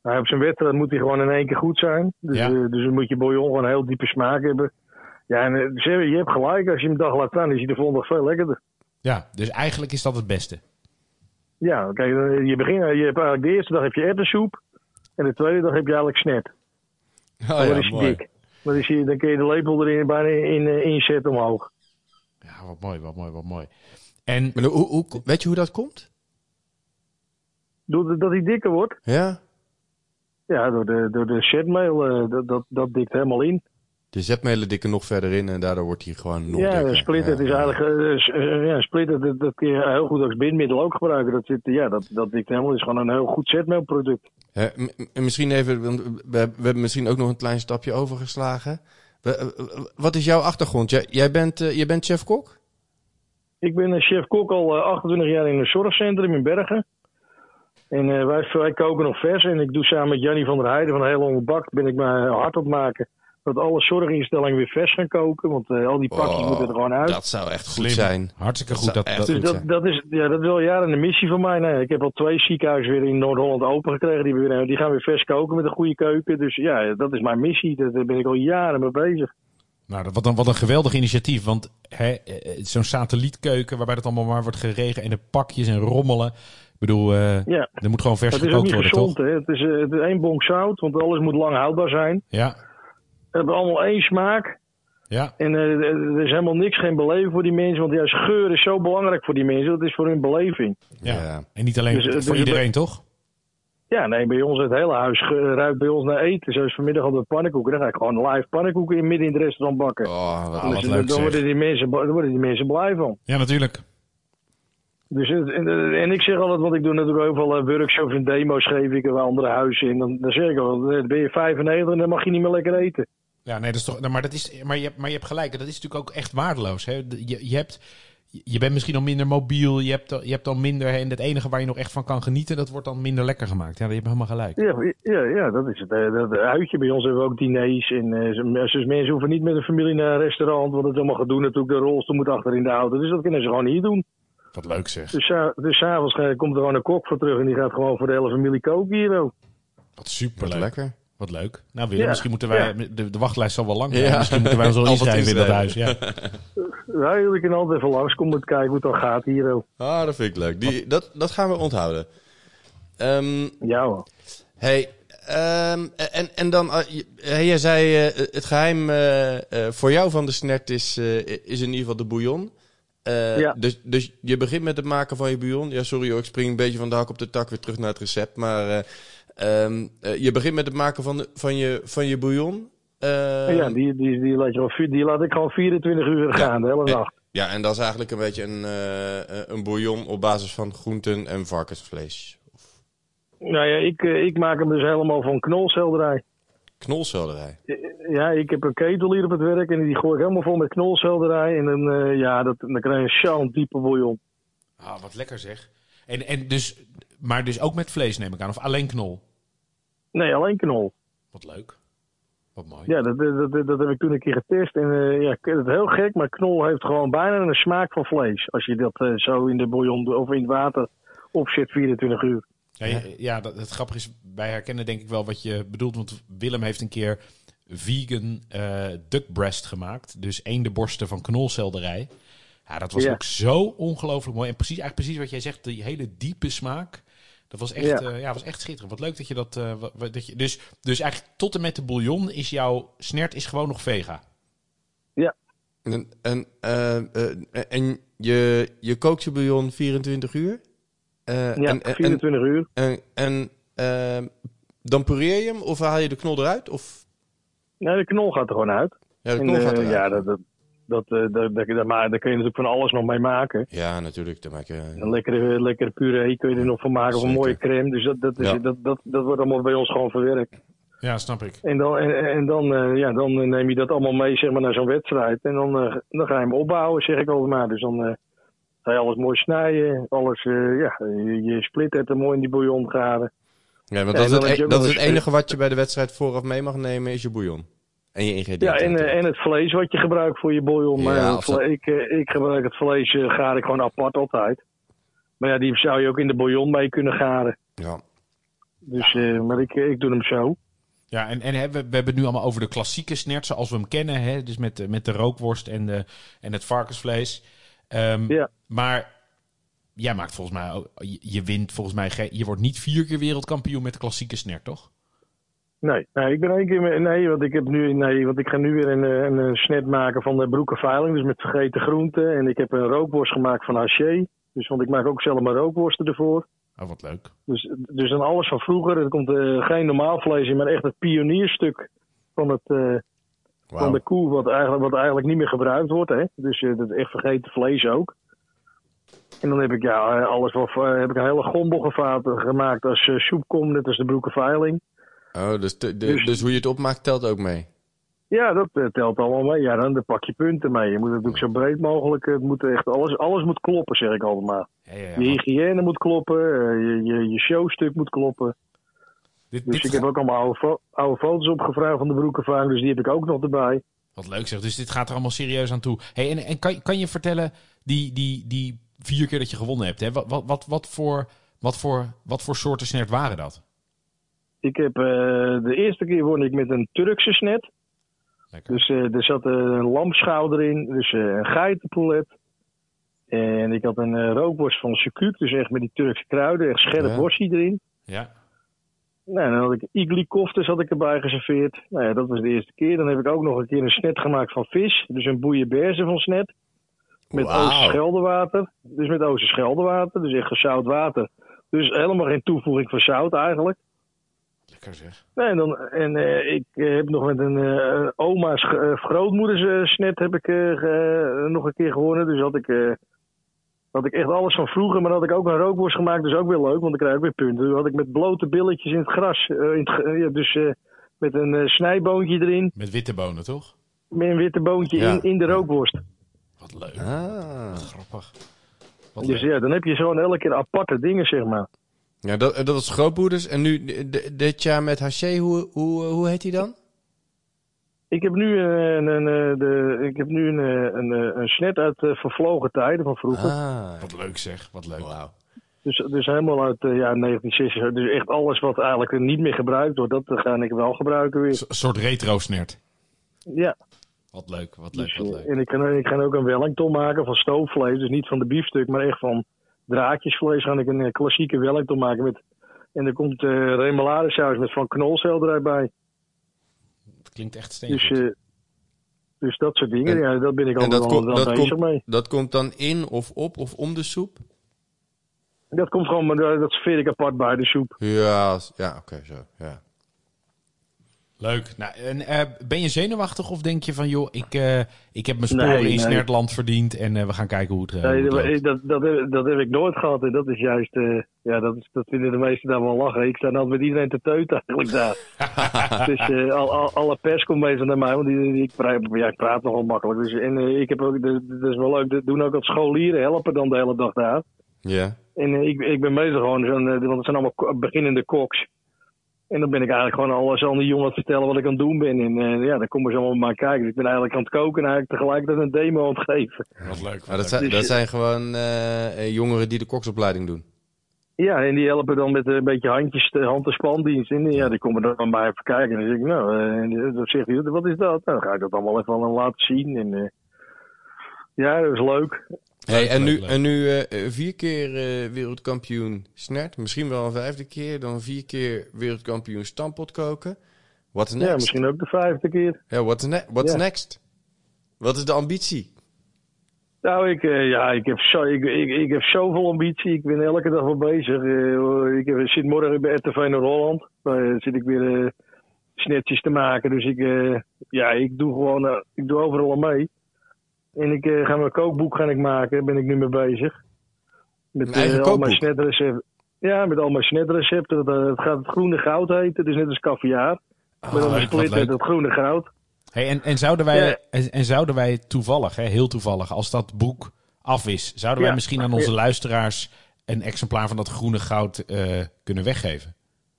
C: Nou, op zijn wedstrijd moet hij gewoon in één keer goed zijn. Dus,
A: Ja.
C: eh, dus dan moet je bouillon gewoon een heel diepe smaak hebben. Ja, en eh, je hebt gelijk, als je hem een dag laat staan, is hij de volgende dag veel lekkerder.
A: Ja, dus eigenlijk is dat het beste.
C: Ja, kijk, eh, je, begint, je hebt eigenlijk de eerste dag heb je erwtensoep. En de tweede dag heb je eigenlijk snert.
B: Oh,
C: Dan
B: ja,
C: is
B: mooi.
C: dik. Dan, is hij, dan kun je de lepel erin bijna in, eh, inzetten omhoog.
A: Ja, wat mooi, wat mooi, wat mooi. En
B: Maar hoe, hoe, weet je hoe dat komt?
C: Doordat hij dikker wordt.
B: Ja?
C: Ja, door de, door de eh, dat, dat, dat dikt helemaal in.
B: De zetmelen dikken nog verder in en daardoor wordt hij gewoon nog
C: ja,
B: dikker.
C: splitter
B: Ja,
C: is eigenlijk... eh, s- eh, ja, splitter, dat, dat kun je heel goed als bindmiddel ook gebruiken. Dat, zit, ja, dat, dat is gewoon een heel goed zetmeelproduct.
B: Misschien even, we, we hebben misschien ook nog een klein stapje overgeslagen. Eh, wat is jouw achtergrond? Jij, jij bent, eh, jij bent chef-kok?
C: Ik ben chef-kok al eh, 28 jaar in een zorgcentrum in Bergen. En eh, wij, wij koken nog vers. En ik doe samen met Jannie van der Heijden van Heel Ongebakt... ben ik mijn hart op maken dat alle zorginstellingen weer vers gaan koken. Want eh, al die pakjes
B: Oh,
C: moeten er gewoon uit.
B: Dat zou echt goed
A: Slim.
B: zijn.
A: hartstikke goed. Dat, dat,
C: Dus dat, dat, is, ja, dat is wel jaren een missie van mij. Nee, ik heb al twee ziekenhuizen weer in Noord-Holland open gekregen. Die, weer, die gaan weer vers koken met een goede keuken. Dus ja, dat is mijn missie. Daar ben ik al jaren mee bezig.
A: nou, dat- wat, een, wat een geweldig initiatief. Want hè, eh, zo'n satellietkeuken waarbij het allemaal maar wordt geregen en de pakjes en rommelen. Ik bedoel, eh,
C: Ja,
A: er moet gewoon vers gekookt worden,
C: gezond.
A: toch?
C: Hè? Het, is, eh, het is één bonk zout, want alles moet lang houdbaar zijn.
A: Ja,
C: hebben allemaal één smaak.
A: ja.
C: En eh, er is helemaal niks, geen beleving voor die mensen. Want juist geur is zo belangrijk voor die mensen. Dat is voor hun beleving.
A: Ja.
B: Ja.
A: En niet alleen
C: Dus, eh,
A: voor
C: dus-
A: iedereen, toch?
C: Ja, nee, bij ons het hele huis ruikt bij ons naar eten. Zoals vanmiddag hadden we pannenkoeken. Dan ga ik gewoon live pannenkoeken in midden in het restaurant bakken.
B: Oh, wat
A: Ah, wat
C: Dus,
A: leuk,
C: dan, worden die mensen, daar worden die mensen blij van.
A: Ja, natuurlijk.
C: Dus, en, eh, en ik zeg altijd, want ik doe natuurlijk ook wel eh, workshops en demo's geef ik bij andere huizen. En dan, dan zeg ik al, dan ben je 95 en dan mag je niet meer lekker eten.
A: Ja, nee, dat is toch. nou, maar, dat is, maar, je hebt, maar je hebt gelijk. Dat is natuurlijk ook echt waardeloos. Hè? Je, je, hebt, je bent misschien al minder mobiel. Je hebt, je hebt al minder. hè, En het enige waar je nog echt van kan genieten, dat wordt dan minder lekker gemaakt. Ja, je hebt helemaal gelijk.
C: Ja, ja, ja dat is het. eh, Dat uitje. Bij ons hebben we ook diners. En, eh, ze- dus mensen hoeven niet met een familie naar een restaurant. Want het is allemaal gedoe natuurlijk. De rolstoel moet achter in de auto. Dus dat kunnen ze gewoon hier doen.
A: Wat leuk zeg.
C: Dus, dus s'avonds eh, komt er gewoon een kok voor terug. En die gaat gewoon voor de hele familie koken hier ook.
A: Wat
B: Wat
A: superleuk.
B: lekker.
A: Wat leuk. Nou, Willem,
C: Ja,
A: misschien moeten wij.
C: ja.
A: De, de wachtlijst zal wel lang zijn.
B: Ja.
A: Misschien moeten wij ons wel
B: Alvast
A: inschrijven in dat huis.
B: inschrijven.
A: Ja.
C: Ja, jullie kunnen altijd even langskomen om te kijken hoe het dan gaat hier ook.
B: Ah, dat vind ik leuk. Die, dat, dat gaan we onthouden. Ehm,
C: Ja hoor.
B: hey, ehm, en, en dan, eh, je- hey, jij zei eh, het geheim eh, eh, voor jou van de snert is, eh, is in ieder geval de bouillon. Eh,
C: Ja.
B: dus, dus je begint met het maken van je bouillon. Ja, sorry hoor, ik spring een beetje van de hak op de tak weer terug naar het recept. Maar eh, ehm, eh, je begint met het maken van, de, van, je, van je bouillon. Eh,
C: ja, die, die, die, laat je die laat ik gewoon 24 uur gaan, de hele nacht.
B: Ja, en dat is eigenlijk een beetje een, eh, een bouillon op basis van groenten en varkensvlees.
C: Nou ja, ik, eh, ik maak hem dus helemaal van knolselderij.
B: Knolselderij.
C: Ja, ik heb een ketel hier op het werk en die gooi ik helemaal vol met knolselderij. En dan, eh, ja, dat, dan krijg je zo'n diepe bouillon.
A: Ah, wat lekker zeg. En, en dus, maar dus ook met vlees neem ik aan. Of alleen knol.
C: Nee, alleen knol.
A: Wat leuk. Wat mooi.
C: Ja, dat, dat, dat, dat heb ik toen een keer getest. En eh, ja, het is heel gek, maar knol heeft gewoon bijna een smaak van vlees. Als je dat eh, zo in de bouillon of in het water opzet 24 uur.
A: Ja, ja, ja, dat, het grappige is, wij herkennen denk ik wel wat je bedoelt. Want Willem heeft een keer vegan eh duck breast gemaakt. Dus eendenborsten van knolselderij. Ja, dat was
C: Ja.
A: ook zo ongelooflijk mooi. En precies, eigenlijk precies wat jij zegt, die hele diepe smaak. Dat was echt,
C: Ja.
A: ja. ja, was echt schitterend. Wat leuk dat je dat... eh, dat je, dus, dus eigenlijk tot en met de bouillon is jouw snert is gewoon nog vega.
B: En, en, eh, eh, en je, je kookt je bouillon 24 uur? Eh,
C: Ja,
B: en, en,
C: 24 uur.
B: en, en, eh, dan pureer je hem of haal je de knol eruit? Of,
C: Nee, de knol gaat er gewoon uit.
B: ja, de
C: En,
B: knol gaat
C: eh,
B: eruit.
C: ja, dat, dat, dat, eh, dat, dat, dat- maar daar kun je natuurlijk van alles nog mee maken.
B: Ja, natuurlijk. Dan maak je,
C: Een lekkere, lekkere puree kun je er nog van maken, of een mooie crème. Dus dat, dat, is,
B: Ja.
C: dat, dat, dat wordt allemaal bij ons gewoon verwerkt.
A: Ja, snap ik.
C: En dan, en, en dan, eh, ja, dan neem je dat allemaal mee zeg maar, naar zo'n wedstrijd. En dan, eh, dan ga je hem opbouwen, zeg ik altijd maar. Dus dan eh, ga je alles mooi snijden. Alles, eh, ja, je, je splittet er mooi in die bouillon garen.
B: ja, want
C: Ja,
B: dat, is het, e- dat is het enige wat je bij de wedstrijd vooraf mee mag nemen, is je bouillon. En je
C: Ja,
B: ingrediënten.
C: en, eh, en het vlees wat je gebruikt voor je bouillon. Maar
B: Ja, dat-
C: ik, eh, ik gebruik het vlees, eh, gaar ik gewoon apart altijd. Maar ja, die zou je ook in de bouillon mee kunnen garen.
B: ja.
C: Dus, eh, maar ik, ik doe hem zo.
A: Ja, en, en hè, we, we hebben het nu allemaal over de klassieke snert zoals we hem kennen. Hè? Dus met, de- met de rookworst en, de, en het varkensvlees. Ehm,
C: Ja.
A: Maar jij maakt volgens mij ook, je, je wint volgens mij, geen- je wordt niet vier keer wereldkampioen met de klassieke snert, toch?
C: Nee, nee, ik ben één keer. met- Nee, want ik heb nu. Nee, want ik ga nu weer een, eh, een, een snet maken van de broekenveiling. Dus met vergeten groenten. En ik heb een rookworst gemaakt van haché. Dus want ik maak ook zelf mijn rookworsten ervoor.
A: Oh, wat leuk.
C: Dus, dus dan alles van vroeger. Er komt eh, geen normaal vlees in, maar echt het pionierstuk van, het, eh, van de koe. Wat eigenlijk, wat eigenlijk niet meer gebruikt wordt. Hè? Dus eh, dat echt vergeten vlees ook. En dan heb ik ja, eh, alles wat, eh, heb ik een hele gombel gemaakt als eh, soepkom, net als de broekenveiling.
B: Oh, dus, de-
C: Dus-
B: dus hoe je het opmaakt telt ook mee.
C: Ja, dat eh, telt allemaal mee. Ja, dan, dan pak je punten mee. Je moet het natuurlijk zo breed mogelijk. Het moet echt alles, alles moet kloppen, zeg ik altijd maar.
A: Ja, ja, ja,
C: Je hygiëne moet kloppen. eh, Je, je, je showstuk moet kloppen.
A: dit,
C: Dus
A: dit
C: ik heb ook allemaal oude, fo- oude foto's opgevraagd van de broekenvaring. Dus die heb ik ook nog erbij.
A: Wat leuk zeg. Dus dit gaat er allemaal serieus aan toe. Hey, en en kan, kan je vertellen, die, die, die vier keer dat je gewonnen hebt, hè, wat, wat, wat, wat, voor, wat, voor, wat voor soorten snert waren dat?
C: Ik heb, eh, de eerste keer won ik met een Turkse snet.
A: Lekker.
C: Dus eh, er zat een lamschouder in. Dus eh, een geitenpoulet. En ik had een rookworst van sucuk. Dus echt met die Turkse kruiden. Echt scherp
B: Ja.
C: worstje erin.
A: Ja.
C: Nou, dan had ik igli koftes had ik erbij geserveerd. Nou ja, dat was de eerste keer. Dan heb ik ook nog een keer een snet gemaakt van vis. Dus een bouillabaisse van snet. Met
B: Wauw.
C: Oosterscheldewater. Dus met Oosterscheldewater. Dus echt gezout water. Dus helemaal geen toevoeging van zout eigenlijk.
A: Lekker zeg.
C: Nee, en dan, en eh, ik eh, heb nog met een eh, oma's uh, grootmoeders snet heb ik, eh, nog een keer gewonnen. Dus had ik, eh, had ik echt alles van vroeger. Maar dan had ik ook een rookworst gemaakt. Dus ook weer leuk, want dan krijg ik weer punten. Dus had ik met blote billetjes in het gras. in het, ja, dus eh, met een snijboontje erin.
A: Met witte bonen, toch?
C: Met een witte boontje
B: Ja.
C: in, in de rookworst.
A: Wat leuk.
B: Ah.
A: Grappig. Wat
C: Dus
A: leuk.
C: ja, dan heb je gewoon elke keer aparte dingen, zeg maar.
B: Ja, dat, dat was grootmoeders. En nu, dit jaar met Haché, hoe, hoe, hoe heet hij dan?
C: Ik heb nu, eh, een, een, eh, de, ik heb nu een, eh, een, eh, een snet uit eh, vervlogen tijden van vroeger.
B: Ah.
A: Wat leuk zeg. Wat leuk.
C: Dus, dus helemaal uit eh, ja, 1960. Dus echt alles wat eigenlijk niet meer gebruikt wordt, dat eh, ga ik wel gebruiken weer.
A: Een soort retro snert.
C: Ja,
A: Wat leuk. Wat leuk.
C: dus,
A: Wat
C: eh,
A: leuk.
C: en ik ga, ik ga ook een Wellington maken van stoofvlees. Dus niet van de biefstuk, maar echt van draadjesvlees. Ga ik een eh, klassieke Wellington maken. Met, en er komt eh remoladesaus met van knolselderij bij.
A: Het klinkt echt
C: Dus,
A: steengoed.
C: eh, dus dat soort dingen,
B: En-
C: ja, daar ben ik al
B: dat,
C: wel,
B: dat,
C: bezig
B: komt,
C: mee.
B: dat komt dan in of op of om de soep?
C: Dat komt gewoon, maar dat dat serveer ik apart bij de soep.
B: Ja, ja oké, zo. Ja.
A: Leuk. Nou, en, eh, ben je zenuwachtig of denk je van, joh, ik, eh, ik heb mijn sporen
C: Nee,
A: in
C: nee.
A: Snertland verdiend en eh, we gaan kijken hoe het, hoe
C: Nee,
A: het
C: dat, dat, dat, heb, dat heb ik nooit gehad. En dat is juist, eh, ja, dat, is, dat vinden de meesten daar wel lachen. Ik sta altijd met iedereen te teuten eigenlijk daar. dus eh, al, al, alle pers komt meestal naar mij, want die, die- ik, praat, ja, ik praat nogal makkelijk. Dus, en ik heb ook, dat, dat is wel leuk, dat doen ook wat scholieren, helpen dan de hele dag daar.
B: Ja.
C: En ik, ik ben meestal gewoon want het zijn allemaal beginnende koks. En dan ben ik eigenlijk gewoon alles aan die jongen aan het vertellen wat ik aan het doen ben. En eh, ja, dan komen ze allemaal maar kijken. Dus ik ben eigenlijk aan het koken en eigenlijk tegelijkertijd een demo aan het geven.
A: Wat leuk. wat
B: Maar dat,
A: leuk.
B: zijn,
C: Dus
B: dat
C: je-
B: zijn gewoon eh, eh, jongeren die de koksopleiding doen.
C: Ja, en die helpen dan met een beetje handjes, eh, hand- en spandienst. En ja, die komen dan bij even kijken. En dan zeg ik, nou, eh, dan zegt hij, wat is dat? Nou, dan ga ik dat allemaal even aan laten zien. En eh, ja, dat is leuk.
B: Hey, en nu, en nu eh, eh, vier keer eh, wereldkampioen snert. Misschien wel een vijfde keer. Dan vier keer wereldkampioen stampot koken. What's next?
C: Ja, misschien ook de vijfde keer.
B: Ja, what's, ne what's
C: Ja.
B: next? Wat is de ambitie?
C: Nou, ik, eh, ja, ik, heb zo, ik, ik, ik heb zoveel ambitie. Ik ben elke dag wel bezig. Ik heb, zit morgen bij RTV Noord-Holland. Daar zit ik weer eh, snetjes te maken. Dus ik, ja, ik doe gewoon ik doe overal aan mee. En ik eh, ga mijn kookboek gaan ik maken. Daar ben ik nu mee bezig. Met eh, al mijn snetrecepten. Ja, met al mijn snetrecepten. Dat, eh, het gaat het groene goud heten. Dus net als caviar. dan
A: leuk,
C: een
A: wat
C: split met het groene goud.
A: Hey, en, en, zouden wij,
C: Ja.
A: en, en zouden wij toevallig, hè, heel toevallig, als dat boek af is, zouden wij
C: Ja.
A: misschien aan onze luisteraars een exemplaar van dat groene goud kunnen weggeven?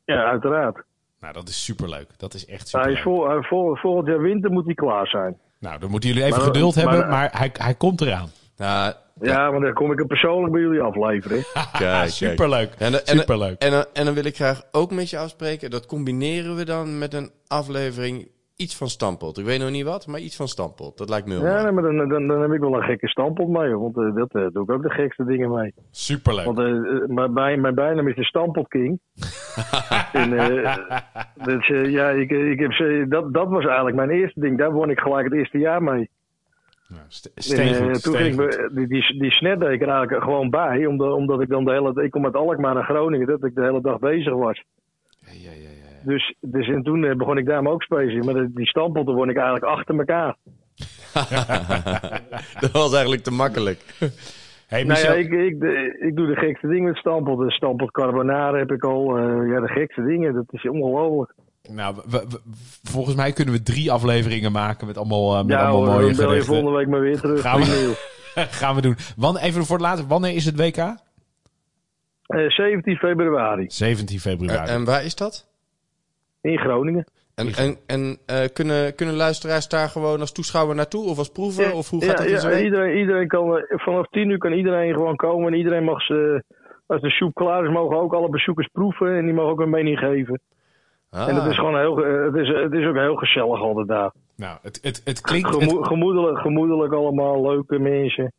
C: Ja, uiteraard.
A: Nou, dat is superleuk. Dat is echt
C: Hij is
A: superleuk.
C: vol, vol, volgend jaar winter moet hij klaar zijn.
A: Nou, dan moeten jullie even
C: Maar-
A: geduld
C: maar-
A: hebben, maar hij, hij komt eraan.
B: Nou,
C: Ja, want dan kom ik hem persoonlijk bij jullie afleveren.
B: kijk, kijk.
A: superleuk.
B: En, en,
A: superleuk.
B: En, dan- en dan wil ik graag ook met je afspreken. Dat combineren we dan met een aflevering iets van Stampot. Ik weet nog niet wat, maar iets van Stampot. Dat lijkt me heel
C: Ja, nee, maar dan, dan, dan heb ik wel een gekke stampot mee. Want eh, dat eh, doe ik ook de gekste dingen mee.
A: Superleuk.
C: Want eh, mijn, bij, mijn bijnaam is de Stampot King. en, eh, dus, eh, ja, ik, ik heb, dat, dat was eigenlijk mijn eerste ding. Daar won ik gelijk het eerste jaar mee.
A: Ja,
C: En, toen ging ik die, die, die snet deed ik er eigenlijk gewoon bij. Omdat, omdat ik dan de hele Ik kom uit Alkmaar naar Groningen. Dat ik de hele dag bezig was.
A: Ja, ja, ja.
C: Dus, dus en toen eh, begon ik daar me ook spelen. Maar die stamppelten won ik eigenlijk achter elkaar.
B: dat was eigenlijk te makkelijk.
A: Hey,
C: Nou ja, ik, ik, ik doe de gekste dingen met stampel. De carbonara heb ik al. eh, ja, de gekste dingen. Dat is ongelooflijk.
A: nou, we- we- volgens mij kunnen we drie afleveringen maken met allemaal, eh, met
C: Ja
A: allemaal
C: hoor,
A: mooie
C: dan bel je volgende week maar weer terug.
A: Gaan we-. Gaan doen. Wan, even voor het laatste, wanneer is het WK?
C: Eh, 17 februari
A: 17 februari.
B: En waar is dat?
C: In Groningen.
B: En, en, en eh, kunnen, kunnen luisteraars daar gewoon als toeschouwer naartoe of als proever? Of hoe gaat
C: ja,
B: dat
C: ja, iedereen, iedereen kan, eh, vanaf 10 uur kan iedereen gewoon komen. En iedereen mag ze, als de soep klaar is, mogen ook alle bezoekers proeven. En die mogen ook een mening geven.
B: Ah.
C: En het is gewoon heel, eh, het is, het is ook heel gezellig altijd daar.
A: nou, het, het, het klinkt...
C: Gemo-
A: Het,
C: gemoedelijk, gemoedelijk allemaal, leuke mensen.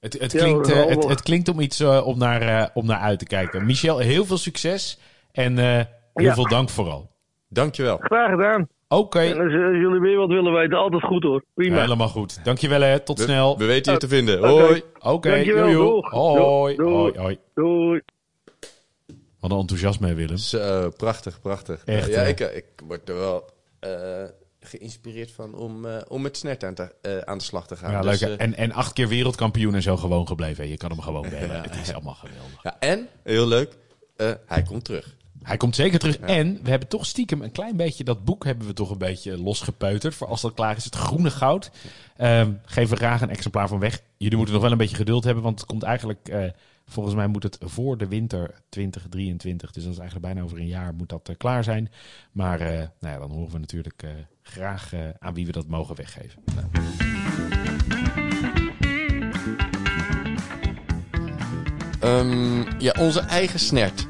A: het, het
C: Ja,
A: klinkt, eh, het, het klinkt om iets eh, om, naar, eh, om naar uit te kijken. Michel, heel veel succes. En eh, heel
C: Ja.
A: veel dank vooral.
B: Dankjewel.
C: Graag gedaan.
A: Oké,
C: als, eh, als jullie weer wat willen weten, altijd goed hoor. Prima.
A: helemaal goed. Dankjewel hè, tot
B: We,
A: snel.
B: we weten je te vinden. Hoi.
A: Oké,
C: doeg.
A: Hoi,
C: Doei.
A: hoi, hoi.
C: Doei.
A: Wat een enthousiasme Willem.
B: Zo, prachtig, prachtig.
A: Echt,
B: ja, ik, ik word er wel eh, geïnspireerd van om, eh, om met snert aan, te, eh, aan de slag te gaan.
A: Ja,
B: Dus,
A: leuk.
B: eh,
A: En, en acht keer wereldkampioen en zo gewoon gebleven. Je kan hem gewoon bellen. Het is allemaal geweldig.
B: ja, en, heel leuk, eh, hij komt terug.
A: Hij komt zeker terug. En we hebben toch stiekem een klein beetje... Dat boek hebben we toch een beetje losgepeuterd. Voor als dat klaar is. Het groene goud. Ehm geef er graag een exemplaar van weg. Jullie moeten nog wel een beetje geduld hebben. Want het komt eigenlijk... eh, volgens mij moet het voor de winter 2023. Dus dat is eigenlijk bijna over een jaar moet dat eh, klaar zijn. Maar eh, nou ja, dan horen we natuurlijk graag aan wie we dat mogen weggeven.
B: Ehm, ja, onze eigen snert.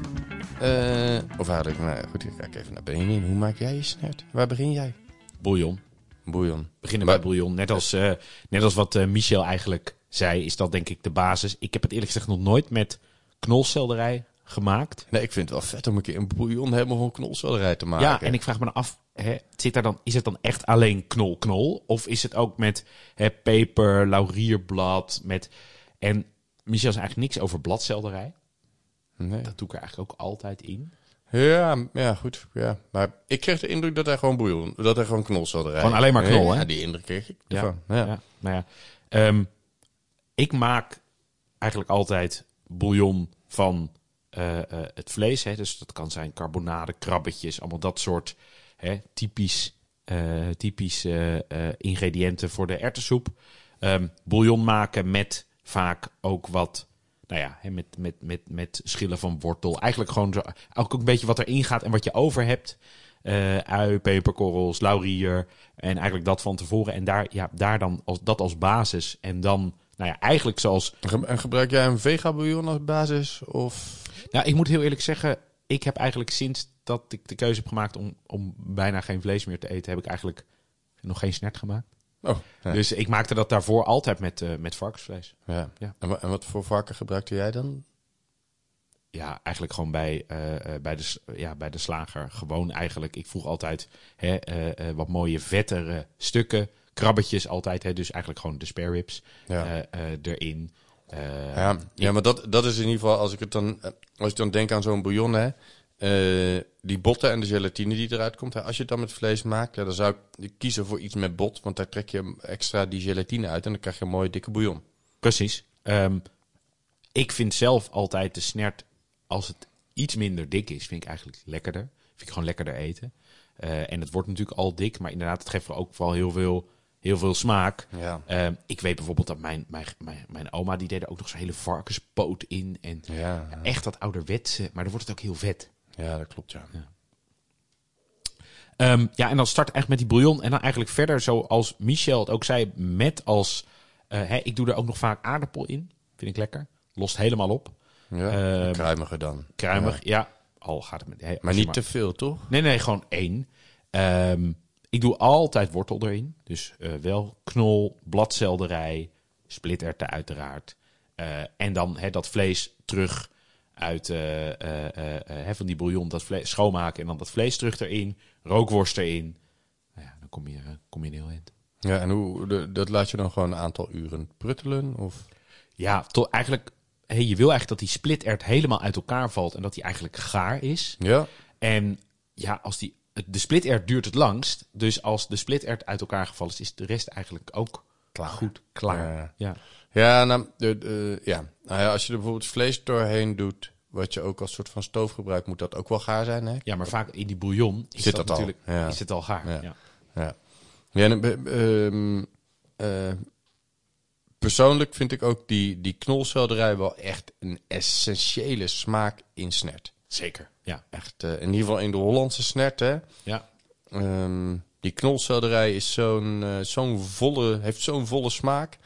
B: Eh, of eigenlijk, nou goed, ik kijk even naar Benjamin. Hoe maak jij je snert? Waar begin jij?
A: Bouillon.
B: Bouillon.
A: beginnen bij bouillon. Net als, eh, net als wat eh, Michel eigenlijk zei, is dat denk ik de basis. Ik heb het eerlijk gezegd nog nooit met knolselderij gemaakt.
B: Nee, ik vind het wel vet om een keer een bouillon helemaal van knolselderij te maken.
A: Ja, en ik vraag me dan af, hè, zit daar dan, is het dan echt alleen knol-knol? Of is het ook met hè, peper, laurierblad, met... En Michel zei eigenlijk niks over bladselderij.
B: Nee.
A: Dat doe ik er eigenlijk ook altijd in.
B: Ja, ja, goed. Ja. Maar ik kreeg de indruk dat hij gewoon bouillon, dat hij gewoon knolselderij.
A: Gewoon alleen maar knol,
B: ja,
A: hè?
B: die indruk kreeg ik
A: Ja.
B: Ja.
A: ja. nou ja. Ehm, ik maak eigenlijk altijd bouillon van eh, eh, het vlees. Hè. Dus dat kan zijn carbonade, krabbetjes, allemaal dat soort hè, typisch, typisch eh, ingrediënten voor de erwtensoep. Ehm bouillon maken met vaak ook wat... Nou ja, met, met, met, met schillen van wortel. Eigenlijk gewoon zo, ook een beetje wat erin gaat en wat je over hebt. Eh ui, peperkorrels, laurier. En eigenlijk dat van tevoren. En daar, ja, daar dan als, dat als basis. En dan, nou ja, eigenlijk zoals.
B: En gebruik jij een vega bouillon als basis? Of...
A: Nou, ik moet heel eerlijk zeggen. Ik heb eigenlijk sinds dat ik de keuze heb gemaakt om, om bijna geen vlees meer te eten, heb ik eigenlijk nog geen snert gemaakt.
B: Oh, ja.
A: Dus ik maakte dat daarvoor altijd met, eh, met varkensvlees.
B: ja.
A: Ja.
B: En, en wat voor varken gebruikte jij dan?
A: ja, eigenlijk gewoon bij, eh, eh, bij, de, ja, bij de slager. Gewoon eigenlijk. Ik vroeg altijd hè, wat mooie vettere stukken. Krabbetjes altijd. Hè, dus eigenlijk gewoon de spare ribs
B: Ja.
A: erin.
B: Ja, ja maar dat, dat is in ieder geval, als ik het dan, als ik dan denk aan zo'n bouillon, hè, eh, die botten en de gelatine die eruit komt. Hè, als je het dan met vlees maakt, ja, dan zou ik kiezen voor iets met bot, want daar trek je extra die gelatine uit en dan krijg je een mooie dikke bouillon.
A: Precies. Ehm, ik vind zelf altijd de snert, als het iets minder dik is, vind ik eigenlijk lekkerder. Vind ik gewoon lekkerder eten. Eh, en het wordt natuurlijk al dik, maar inderdaad, het geeft ook wel heel veel, heel veel smaak.
B: Ja.
A: Ehm, ik weet bijvoorbeeld dat mijn, mijn, mijn, mijn oma, die deed er ook nog zo'n hele varkenspoot in. En
B: Ja,
A: echt dat ouderwetse, maar dan wordt het ook heel vet.
B: Ja, dat klopt, ja.
A: Ehm, ja, en dan start echt met die bouillon. En dan eigenlijk verder, zoals Michel het ook zei, met als... hè, ik doe er ook nog vaak aardappel in. Vind ik lekker. Lost helemaal op.
B: ja
A: Ehm,
B: kruimiger dan.
A: Kruimig,
B: Ja.
A: ja. Al gaat het met...
B: Maar niet te veel, toch?
A: Nee, nee, gewoon één. Ehm, ik doe altijd wortel erin. Dus eh, wel knol, bladselderij, splitterten uiteraard. Eh, en dan hè, dat vlees terug uit eh, eh, eh, van die bouillon dat vlees schoonmaken en dan dat vlees terug erin, rookworst erin. Nou ja, dan kom je, kom je een heel eind.
B: Ja, en hoe, de- dat laat je dan gewoon een aantal uren pruttelen? Of?
A: Ja, tot eigenlijk, hè, je wil eigenlijk dat die splitert helemaal uit elkaar valt en dat die eigenlijk gaar is.
B: Ja.
A: En ja, als die, de splitert duurt het langst. Dus als de splitert uit elkaar gevallen is, is de rest eigenlijk ook
B: Klaar.
A: goed klaar.
B: Ja.
A: Ja.
B: Ja, nou, ja. Nou ja, als je er bijvoorbeeld vlees doorheen doet, wat je ook als soort van stoof gebruikt, moet dat ook wel gaar zijn, hè?
A: ja, maar vaak in die bouillon is
B: Zit
A: dat,
B: dat al,
A: natuurlijk
B: ja.
A: is het al gaar.
B: Ja.
A: Ja.
B: Ja. ja en, eh, ehm, eh, persoonlijk vind ik ook die, die knolselderij wel echt een essentiële smaak in snert.
A: Zeker. Ja.
B: Echt, eh, in ieder geval in de Hollandse snert, hè?
A: Ja.
B: Ehm, die knolselderij is zo'n, zo'n volle, heeft zo'n volle smaak.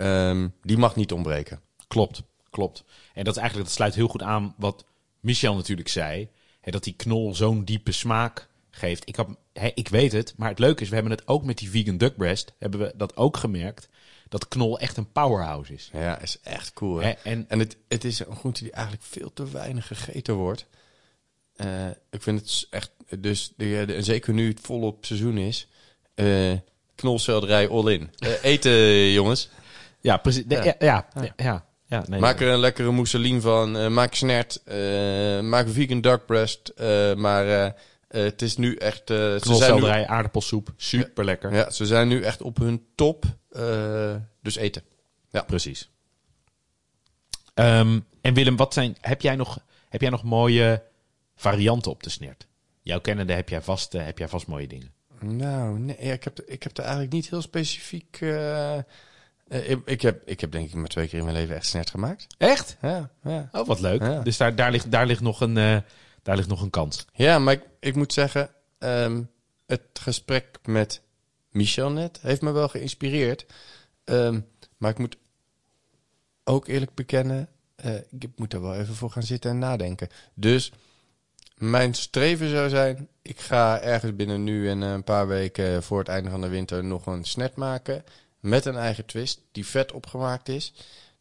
B: Ehm, die mag niet ontbreken.
A: Klopt, klopt. En dat is eigenlijk, dat sluit heel goed aan wat Michel natuurlijk zei. Hè, dat die knol zo'n diepe smaak geeft. Ik, had, hè, ik weet het, maar het leuke is, we hebben het ook met die vegan duck breast, hebben we dat ook gemerkt, dat knol echt een powerhouse is.
B: Ja, is echt cool.
A: En
B: En het, het is een groente die eigenlijk veel te weinig gegeten wordt. Eh, ik vind het echt, dus de, zeker nu het volop seizoen is, eh knolselderij all in. Eh, eten, jongens.
A: Ja, precies.
B: Ja.
A: Ja, ja, ja, ja, ja, nee,
B: Maak er een lekkere mousseline van. eh, maak snert. eh, maak vegan duck breast. eh, maar het is nu echt... eh, ze, zijn nu,
A: aardappelsoep, super lekker.
B: ja, ze zijn nu echt op hun top. eh, dus eten.
A: Precies. Ehm, en Willem, wat zijn, heb, jij nog, heb jij nog mooie varianten op de snert? Jouw kennende heb jij vast, heb jij vast mooie dingen.
B: Nou, nee, ja, ik, heb, ik heb er eigenlijk niet heel specifiek... eh, ik, ik, heb, ik heb denk ik maar twee keer in mijn leven echt snert gemaakt.
A: Echt?
B: Ja, ja.
A: Oh, wat leuk.
B: Ja.
A: Dus daar, daar, ligt, daar, ligt nog een, eh, daar ligt nog een kans.
B: Ja, maar ik, ik moet zeggen, ehm, het gesprek met Michel net heeft me wel geïnspireerd. Ehm, maar ik moet ook eerlijk bekennen, eh, ik moet er wel even voor gaan zitten en nadenken. Dus mijn streven zou zijn, ik ga ergens binnen nu en een paar weken voor het einde van de winter nog een snet maken. Met een eigen twist, die vet opgemaakt is.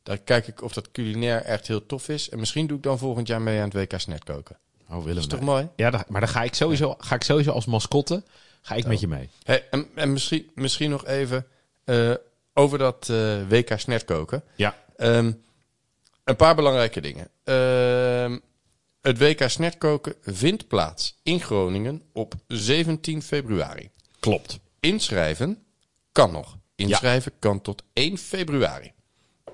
B: Daar kijk ik of dat culinair echt heel tof is. En misschien doe ik dan volgend jaar mee aan het WK snet koken.
A: Oh, Willem.
B: Dat is toch mooi?
A: Ja, maar dan ga ik sowieso, ga ik sowieso als mascotte ga ik met je mee.
B: Hey, en, en misschien, misschien nog even eh, over dat eh, WK snert koken.
A: Ja.
B: Ehm, een paar belangrijke dingen. Ehm, het WK snert koken vindt plaats in Groningen op 17 februari.
A: Klopt.
B: Inschrijven kan nog. Inschrijven kan tot 1 februari.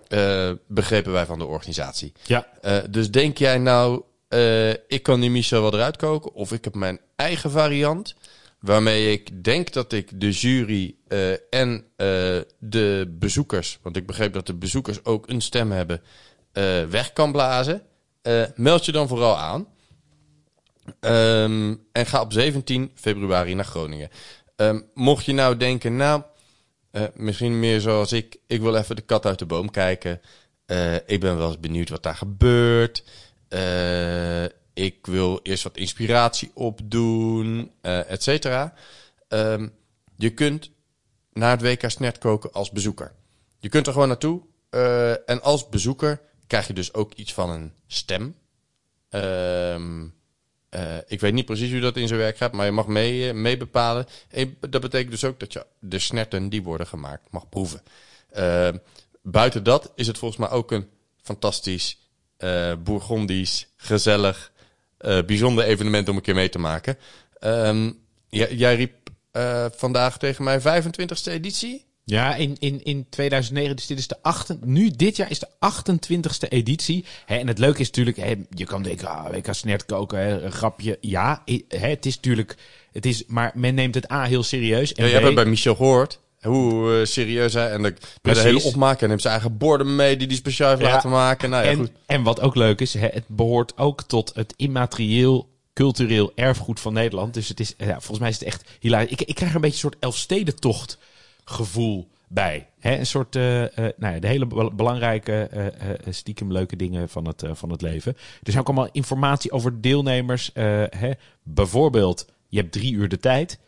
B: Eh, begrepen wij van de organisatie.
A: Ja.
B: Eh, dus denk jij nou, eh, ik kan die Michel wel eruit koken, of ik heb mijn eigen variant, waarmee ik denk dat ik de jury en de bezoekers, want ik begreep dat de bezoekers ook een stem hebben, weg kan blazen. Meld je dan vooral aan. Ehm, en ga op 17 februari naar Groningen. Ehm, mocht je nou denken, nou, eh, misschien meer zoals ik, ik wil even de kat uit de boom kijken. Eh, ik ben wel eens benieuwd wat daar gebeurt. Eh, ik wil eerst wat inspiratie opdoen, et cetera. Ehm, je kunt naar het WK Snert koken als bezoeker. Je kunt er gewoon naartoe. en als bezoeker krijg je dus ook iets van een stem. Ehm, eh, ik weet niet precies hoe dat in zijn werk gaat, maar je mag mee, eh, mee bepalen. En dat betekent dus ook dat je de snerten die worden gemaakt mag proeven. Ehm, buiten dat is het volgens mij ook een fantastisch, eh Bourgondisch, gezellig, eh, bijzonder evenement om een keer mee te maken. Ehm, jij, jij riep eh, vandaag tegen mij 25e editie?
A: Ja, in, in, in 2009, dus dit is de achten, nu dit jaar is de 28ste editie. Hè, en het leuke is natuurlijk, hè, je kan denken, ah, WK snert koken, hè, een grapje. Ja, hè, het is natuurlijk, het is, maar men neemt het A heel serieus. En
B: Ja, jij hebt bij Michel gehoord hoe eh, serieus hij en de, de hele opmaken en neemt zijn eigen borden mee die hij speciaal heeft
A: Ja.
B: laten maken. Nou ja,
A: en,
B: goed.
A: en wat ook leuk is, het behoort ook tot het immaterieel cultureel erfgoed van Nederland. Dus het is, ja, volgens mij is het echt hilarisch. Ik, ik krijg een beetje een soort Elfstedentocht gevoel bij. Hè, een soort, eh, eh, nou ja, de hele be- belangrijke, eh, stiekem leuke dingen van het, van het leven. Zijn ook allemaal informatie over deelnemers. hè. Bijvoorbeeld, je hebt drie uur de tijd.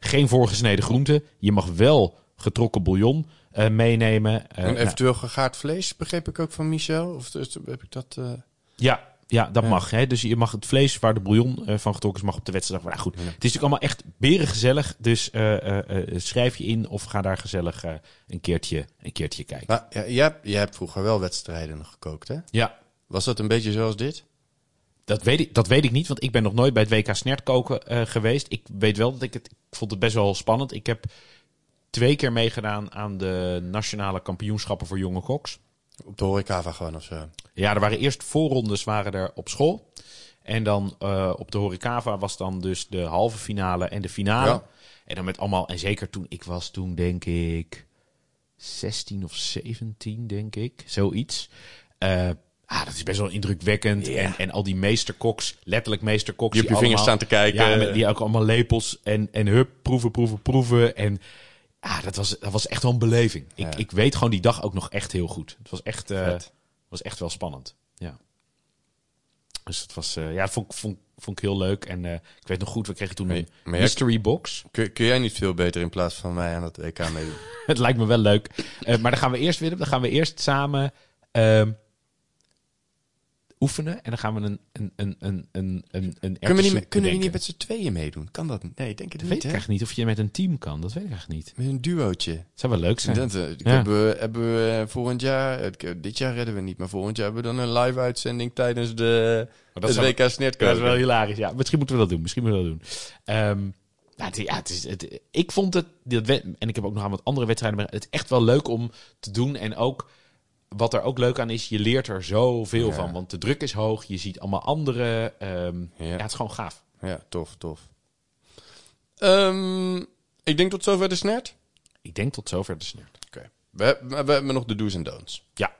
A: geen voorgesneden groenten. Je mag wel getrokken bouillon meenemen.
B: En
A: nou,
B: eventueel gegaard vlees, begreep ik ook van Michel? Of dus, heb ik dat...
A: Ja, ja dat
B: Ja.
A: mag. Hè? Dus je mag het vlees waar de bouillon eh, van getrokken is, mag op de wedstrijd. Maar goed,
B: Ja.
A: het is natuurlijk allemaal echt berengezellig. Dus eh, eh, schrijf je in of ga daar gezellig een, keertje, een keertje kijken.
B: Maar ja, jij, hebt, vroeger wel wedstrijden gekookt, hè?
A: Ja,
B: Was dat een beetje zoals dit?
A: dat weet, ik, dat weet ik niet, want ik ben nog nooit bij het WK Snert koken geweest. Ik weet wel dat ik het... Ik vond het best wel spannend. Ik heb twee keer meegedaan aan de nationale kampioenschappen voor jonge koks.
B: Op de horecava gewoon of zo?
A: Ja, er waren eerst voorrondes waren er op school. En dan eh, op de Horecava was dan dus de halve finale en de finale.
B: Ja.
A: En dan met allemaal, en zeker toen, ik was toen denk ik 16 of 17, denk ik, zoiets. Eh, ah, dat is best wel indrukwekkend. En, en al die meesterkoks, letterlijk meesterkoks.
B: Je hebt je vingers
A: allemaal-
B: staan te kijken.
A: Ja, met die ook allemaal lepels en, en hup, proeven, proeven, proeven. En ah, dat, was, dat was echt wel een beleving.
B: Ja.
A: Ik, ik weet gewoon die dag ook nog echt heel goed. Het was echt,
B: Vet.
A: was echt wel spannend. Ja. Dus het was, eh, ja, vond, ik- vond, vond ik heel leuk. En eh, ik weet nog goed, we kregen toen een
B: maar
A: mystery box.
B: Kun, kun jij niet veel beter in plaats van mij aan het WK meedoen?
A: het lijkt me wel leuk. Maar dan gaan we eerst, Willem, dan gaan we eerst samen ehm, oefenen. En dan gaan we een, een, een, een, een, een, een
B: Kunnen we niet, kunnen we niet met z'n tweeën meedoen? Kan dat? Nee, ik denk het
A: Dat
B: niet,
A: weet ik echt niet. Of je met een team kan, dat weet ik echt niet.
B: Met een duootje.
A: Zou wel leuk zijn.
B: Dat, eh,
A: Ja.
B: hebben, we, hebben we eh, volgend jaar, het- dit jaar redden we niet, maar volgend jaar hebben we dan een live uitzending tijdens de
A: Maar
B: het
A: zou-
B: WK Snert
A: Dat is wel hilarisch. Ja, misschien moeten we dat doen. Misschien moeten we dat doen. Nou, het, ja, het is, het, ik vond het, dat en ik heb ook nog aan wat andere wedstrijden, maar het is echt wel leuk om te doen. En ook, wat er ook leuk aan is, je leert er zoveel
B: Ja.
A: van. Want de druk is hoog, je ziet allemaal andere. ehm, ja.
B: Ja.
A: het is gewoon gaaf.
B: Ja, tof, tof. Ehm, ik denk tot zover de Snert.
A: Ik denk tot zover de snert.
B: Oké. We, hebben- we hebben nog de do's en don'ts.
A: Ja.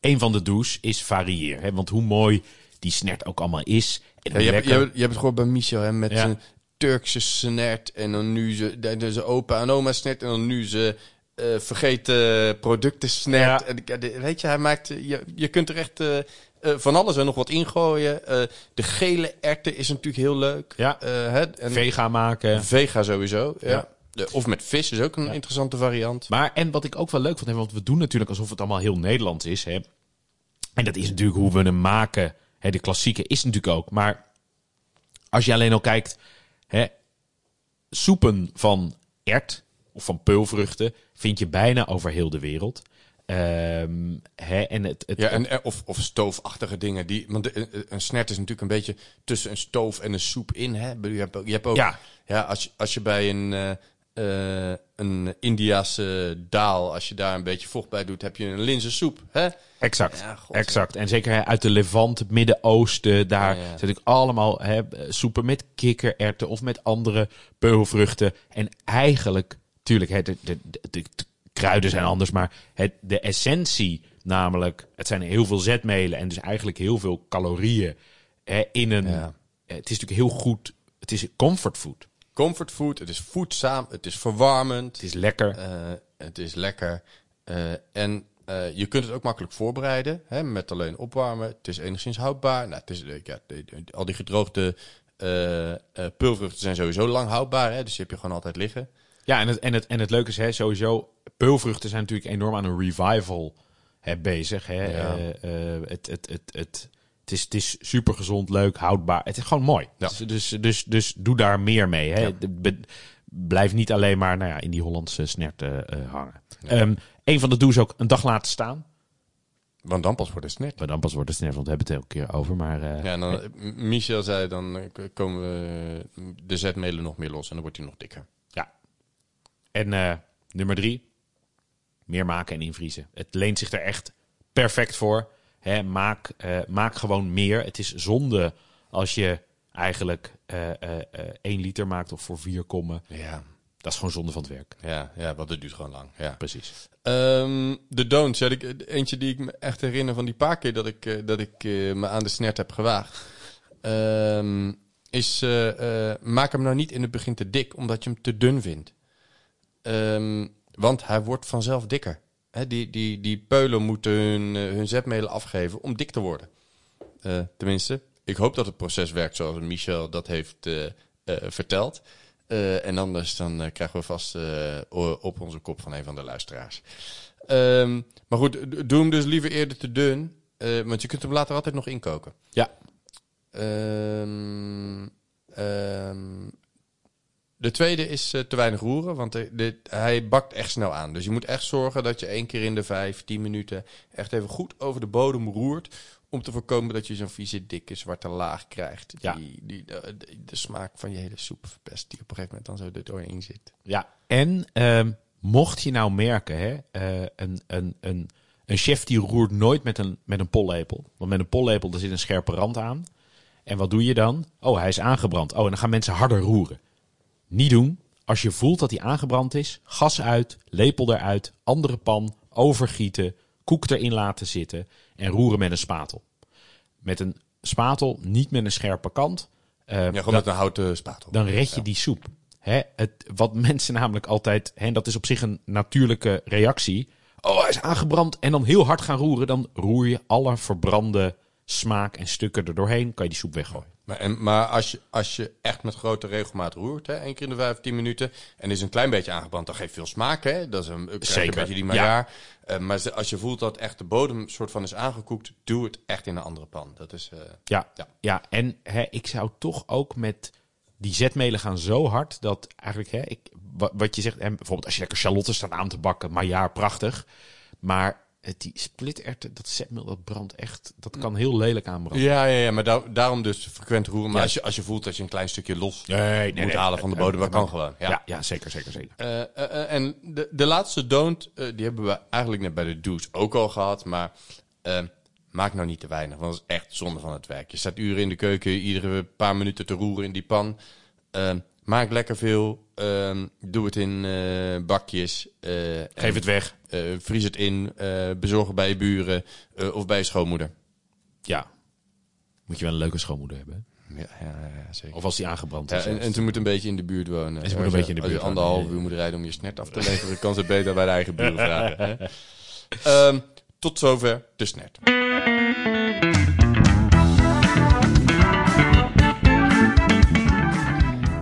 A: Een van de do's is varieer. Hè? Want hoe mooi die snert ook allemaal is. En
B: Ja, je, hebt, je, hebt, je hebt het gehoord bij Michel, hè, met zijn Turkse snert en dan nu ze, de, de, zijn opa en oma snert en dan nu ze vergeten producten snert.
A: Ja.
B: En, weet je, hij maakt, eh, je, je kunt er echt eh, eh, van alles en nog wat ingooien. Eh, de gele erwten is natuurlijk heel leuk.
A: Ja.
B: Eh, hè, en
A: Vega maken.
B: vega sowieso, ja. Of met vis is ook een
A: Ja.
B: interessante variant.
A: Maar en wat ik ook wel leuk vond, hè, want we doen natuurlijk alsof het allemaal heel Nederlands is. Hè. En dat is natuurlijk hoe we hem maken. Hè, de klassieke is natuurlijk ook. Maar als je alleen al kijkt, hè, soepen van ert of van peulvruchten vind je bijna over heel de wereld. Hè, en het, het,
B: Ja, en, eh, of, of stoofachtige dingen. Die, want de- eh, een snert is natuurlijk een beetje tussen een stoof en een soep in. Hè? Ik Je hebt ook, je hebt ook
A: Ja.
B: ja, als, je, als je bij een, eh, eh, een Indiase daal, als je daar een beetje vocht bij doet, heb je een linzensoep. Hè?
A: Exact,
B: Ja, god,
A: exact. En zeker uit de Levant, het Midden-Oosten, daar
B: Ja,
A: zijn natuurlijk allemaal hè, soepen met kikkererwten of met andere peulvruchten. En eigenlijk, tuurlijk, hè, de, de, de, de kruiden zijn anders, maar het, de essentie, namelijk, het zijn heel veel zetmelen en dus eigenlijk heel veel calorieën hè, in een.
B: Ja.
A: Het is natuurlijk heel goed, het is comfortfood.
B: Comfortfood, het is voedzaam, het is verwarmend,
A: Het is lekker.
B: eh, het is lekker. eh, en eh, je kunt het ook makkelijk voorbereiden, hè, met alleen opwarmen. Het is enigszins houdbaar. Nou, het is, eh, ja, al die gedroogde eh eh pulvruchten zijn sowieso lang houdbaar, hè, dus die heb je gewoon altijd liggen.
A: Ja, en het, en het, en het leuke is hè, sowieso, peulvruchten zijn natuurlijk enorm aan een revival hè, bezig. Hè.
B: Ja.
A: Eh, eh, het, het, het, het, het, is, het is super gezond, leuk, houdbaar. Het is gewoon mooi.
B: Ja.
A: Dus, dus, dus, dus doe daar meer mee. Hè.
B: Ja.
A: De- be- blijf niet alleen maar nou ja, in die Hollandse snert eh, eh, hangen. Ehm, een van de do's ook een dag laten staan.
B: Want dan pas wordt het snert.
A: Maar dan pas wordt het snert, want we hebben het elke keer over. Maar eh,
B: Ja, en dan, Michel zei dan eh, komen we de zetmelen nog meer los en dan wordt hij nog dikker.
A: En eh, nummer drie, meer maken en invriezen. Het leent zich er echt perfect voor. Hè, maak, eh, maak gewoon meer. Het is zonde als je eigenlijk eh één liter maakt of voor vier kommen.
B: Ja,
A: Dat is gewoon zonde van het werk.
B: ja, ja want het duurt gewoon lang. Ja.
A: Precies.
B: Ehm, de don'ts, ja, ik, eentje die ik me echt herinner van die paar keer dat ik, dat ik me aan de snert heb gewaagd. Ehm, is, maak hem nou niet in het begin te dik, omdat je hem te dun vindt. Ehm, want hij wordt vanzelf dikker. Die, die, die peulen moeten hun, eh, hun zetmelen afgeven om dik te worden. Eh, tenminste, ik hoop dat het proces werkt zoals Michel dat heeft eh, verteld. En anders dan krijgen we vast op onze kop van een van de luisteraars. Ehm, maar goed, doe hem dus liever eerder te dun. want je kunt hem later altijd nog inkoken.
A: Ja.
B: Ehm, de tweede is eh, te weinig roeren, want de, de- hij bakt echt snel aan. Dus je moet echt zorgen dat je één keer in de vijf, tien minuten echt even goed over de bodem roert. Om te voorkomen dat je zo'n vieze, dikke, zwarte laag krijgt.
A: Ja.
B: Die, die de, de, de smaak van je hele soep verpest. Die op een gegeven moment dan zo er doorheen zit.
A: Ja, en ehm, mocht je nou merken, hè, eh, een, een, een, een chef die roert nooit met een, met een pollepel. Want met een pollepel daar zit een scherpe rand aan. En wat doe je dan? Oh, hij is aangebrand. Oh, en dan gaan mensen harder roeren. Niet doen. Als je voelt dat hij aangebrand is, gas uit, lepel eruit, andere pan, overgieten, koek erin laten zitten en roeren met een spatel. Met een spatel, niet met een scherpe kant. Eh,
B: Ja, gewoon met een houten spatel.
A: dan red je die soep. Hè, het, wat mensen namelijk altijd, hè, en dat is op zich een natuurlijke reactie. Oh, hij is aangebrand en dan heel hard gaan roeren. Dan roer je alle verbrande smaak en stukken er doorheen. Kan je die soep weggooien.
B: Maar, en, maar als, je, als je echt met grote regelmaat roert, hè, één keer in de vijf, tien minuten, en is een klein beetje aangebrand, dan geeft veel smaak. Hè? Dat is een,
A: Zeker,
B: een beetje die maar
A: ja.
B: Eh, maar als je voelt dat echt de bodem soort van is aangekoekt, doe het echt in een andere pan. Dat is, eh,
A: Ja,
B: Ja.
A: ja. en hè, ik zou toch ook met die zetmelen gaan zo hard dat eigenlijk, hè, ik, wa- wat je zegt, hè, bijvoorbeeld als je lekker charlotte staat aan te bakken, maar ja, prachtig. Maar die splitterten, dat zetmeel, dat brandt echt, dat kan heel lelijk aanbranden.
B: ja, ja, ja, maar daar- daarom dus frequent roeren. Maar
A: Ja.
B: als, je, als je voelt dat je een klein stukje los
A: Nee,
B: moet halen van de bodem, dat kan gewoon. Ja.
A: Ja, ja, zeker, zeker, zeker.
B: Eh, eh, eh, en de, de laatste don't, eh, die hebben we eigenlijk net bij de do's ook al gehad. Maar eh, maak nou niet te weinig, want dat is echt zonde van het werk. Je staat uren in de keuken, iedere paar minuten te roeren in die pan. Eh, maak lekker veel. eh, doe het in eh, bakjes. eh,
A: Geef het weg.
B: Eh, vries het in. eh bezorg het bij je buren eh, of bij je schoonmoeder.
A: Ja. Moet je wel een leuke schoonmoeder hebben.
B: Ja, ja, ja, zeker.
A: Of als die aangebrand
B: Ja,
A: is.
B: en, en ze moet een beetje in de buurt wonen.
A: En ze moet een
B: je-
A: beetje in de
B: als je
A: buurt
B: anderhalf uur moet rijden om je snert af te leveren, kan ze beter bij de eigen buren vragen. Hè? Ehm, tot zover de snert.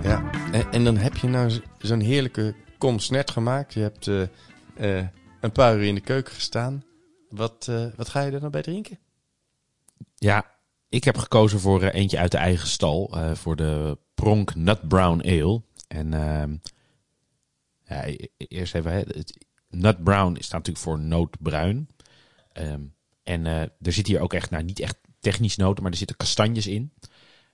B: Ja, en, en dan heb je nou zo'n heerlijke kom snert gemaakt. Je hebt eh, eh, een paar uur in de keuken gestaan. Wat, eh, wat ga je er nou bij drinken?
A: Ja, ik heb gekozen voor eh, eentje uit de eigen stal. eh, voor de Pronk Nut Brown Ale. En ehm, ja, e- e- eerst even. Het, nut Brown staat natuurlijk voor nootbruin. Ehm, en er zit hier ook echt, nou niet echt technisch noten, maar er zitten kastanjes in.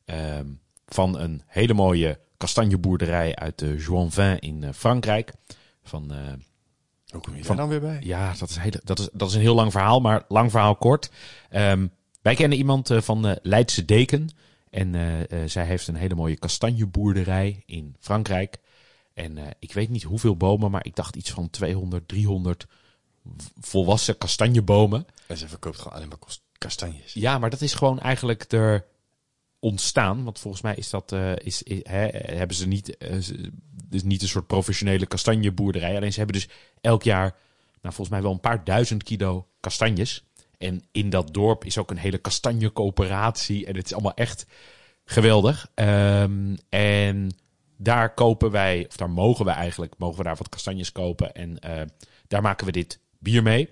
A: Ehm, van een hele mooie kastanjeboerderij uit de Joinvin in Frankrijk. Van
B: Hoe kom je
A: Van-
B: daar dan weer bij?
A: ja, dat is, hele, dat, is, dat is een heel lang verhaal, maar lang verhaal kort. Ehm, wij kennen iemand eh, van de Leidse Deken. En eh, eh, zij heeft een hele mooie kastanjeboerderij in Frankrijk. En eh, ik weet niet hoeveel bomen, maar ik dacht iets van 200, 300 v- volwassen kastanjebomen.
B: En ze verkoopt gewoon alleen maar kastanjes.
A: Ja, maar dat is gewoon eigenlijk er ontstaan. Want volgens mij is dat, eh, is, is- hè, hebben ze niet, eh, dus niet een soort professionele kastanjeboerderij. Alleen ze hebben dus elk jaar, nou volgens mij wel een paar duizend kilo kastanjes. En in dat dorp is ook een hele kastanjecoöperatie. En het is allemaal echt geweldig. Ehm, en daar kopen wij, of daar mogen we eigenlijk, mogen we daar wat kastanjes kopen. En eh, daar maken we dit bier mee.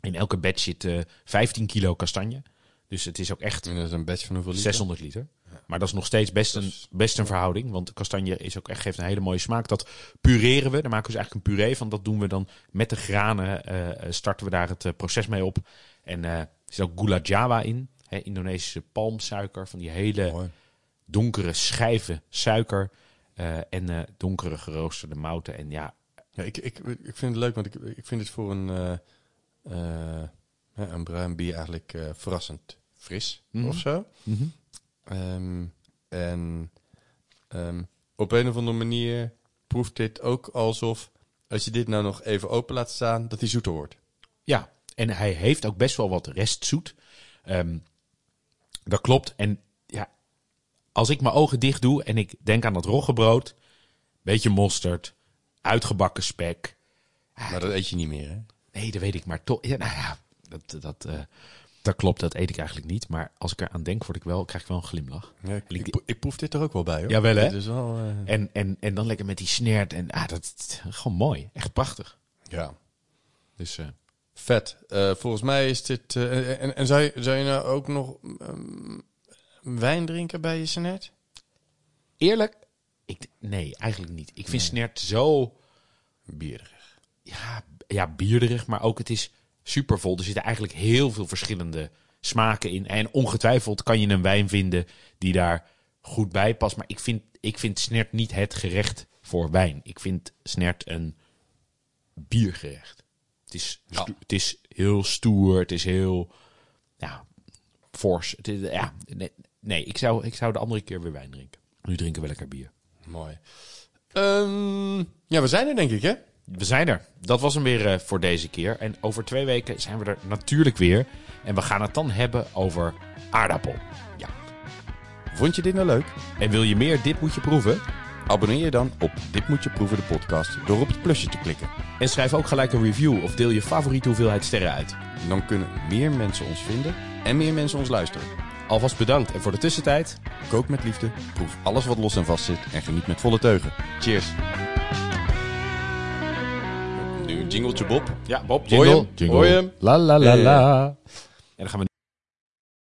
A: In elke batch zit eh 15 kilo kastanje. Dus het is ook echt
B: En dat is een batch van hoeveel liter?
A: 600 liter. Maar dat is nog steeds best een, best een verhouding. Want kastanje is ook echt, geeft een hele mooie smaak. Dat pureren we. Daar maken we dus eigenlijk een puree van. Dat doen we dan met de granen. eh, eh, starten we daar het eh, proces mee op. En eh, er zit ook gula jawa in. Hè, Indonesische palmsuiker. Van die hele
B: Mooi.
A: donkere schijven suiker. en donkere geroosterde mouten. En ja,
B: Ja, ik, ik, ik vind het leuk, want ik, ik vind het voor een, een bruin bier eigenlijk verrassend fris
A: Mhm.
B: of zo. Ehm, en ehm, op een of andere manier proeft dit ook alsof, als je dit nou nog even open laat staan, dat hij zoeter wordt.
A: Ja, en hij heeft ook best wel wat restzoet. Ehm, dat klopt. En ja, als ik mijn ogen dicht doe en ik denk aan dat roggebrood, beetje mosterd, uitgebakken spek.
B: Maar dat eet je niet meer, hè?
A: Nee, dat weet ik maar toch. Ja, nou ja, dat, dat, eh, Dat klopt, dat eet ik eigenlijk niet. Maar als ik eraan denk, word ik wel, krijg ik wel een glimlach.
B: Ja, ik,
A: ik-
B: ik, pro- ik proef dit er ook wel bij hoor.
A: Jawel, hè?
B: Is wel, eh,
A: En, en, en dan lekker met die snert. En ah, dat is gewoon mooi. Echt prachtig.
B: ja.
A: Dus eh,
B: Vet. Eh, volgens mij is dit... en en zou, je, zou je nou ook nog ehm, wijn drinken bij je senet?
A: eerlijk, ik, nee, eigenlijk niet. Ik vind snert zo
B: Bierig.
A: ja, ja, bierderig, maar ook het is supervol. Er zitten eigenlijk heel veel verschillende smaken in. En ongetwijfeld kan je een wijn vinden die daar goed bij past. Maar ik vind, ik vind snert niet het gerecht voor wijn. Ik vind snert een biergerecht. Het is,
B: Ja.
A: het is heel stoer, het is heel ja, fors. Het is, ja, nee, nee ik, zou, ik zou de andere keer weer wijn drinken. Nu drinken we lekker bier.
B: Mooi. Ehm, ja, we zijn er denk ik hè?
A: We zijn er. Dat was hem weer eh, voor deze keer. En over twee weken zijn we er natuurlijk weer. En we gaan het dan hebben over aardappel. Ja.
B: Vond je dit nou leuk?
A: En wil je meer Dit Moet Je Proeven?
B: Abonneer je dan op Dit Moet Je Proeven de podcast door op het plusje te klikken.
A: En schrijf ook gelijk een review of deel je favoriete hoeveelheid sterren uit.
B: Dan kunnen meer mensen ons vinden en meer mensen ons luisteren.
A: Alvast bedankt. En voor de tussentijd...
B: Kook met liefde, proef alles wat los en vast zit en geniet met volle teugen. Cheers. Nu een jingletje Bob.
A: Ja, Bob, jingle.
B: hem? Hoor je hem?
A: La la la la. En dan gaan we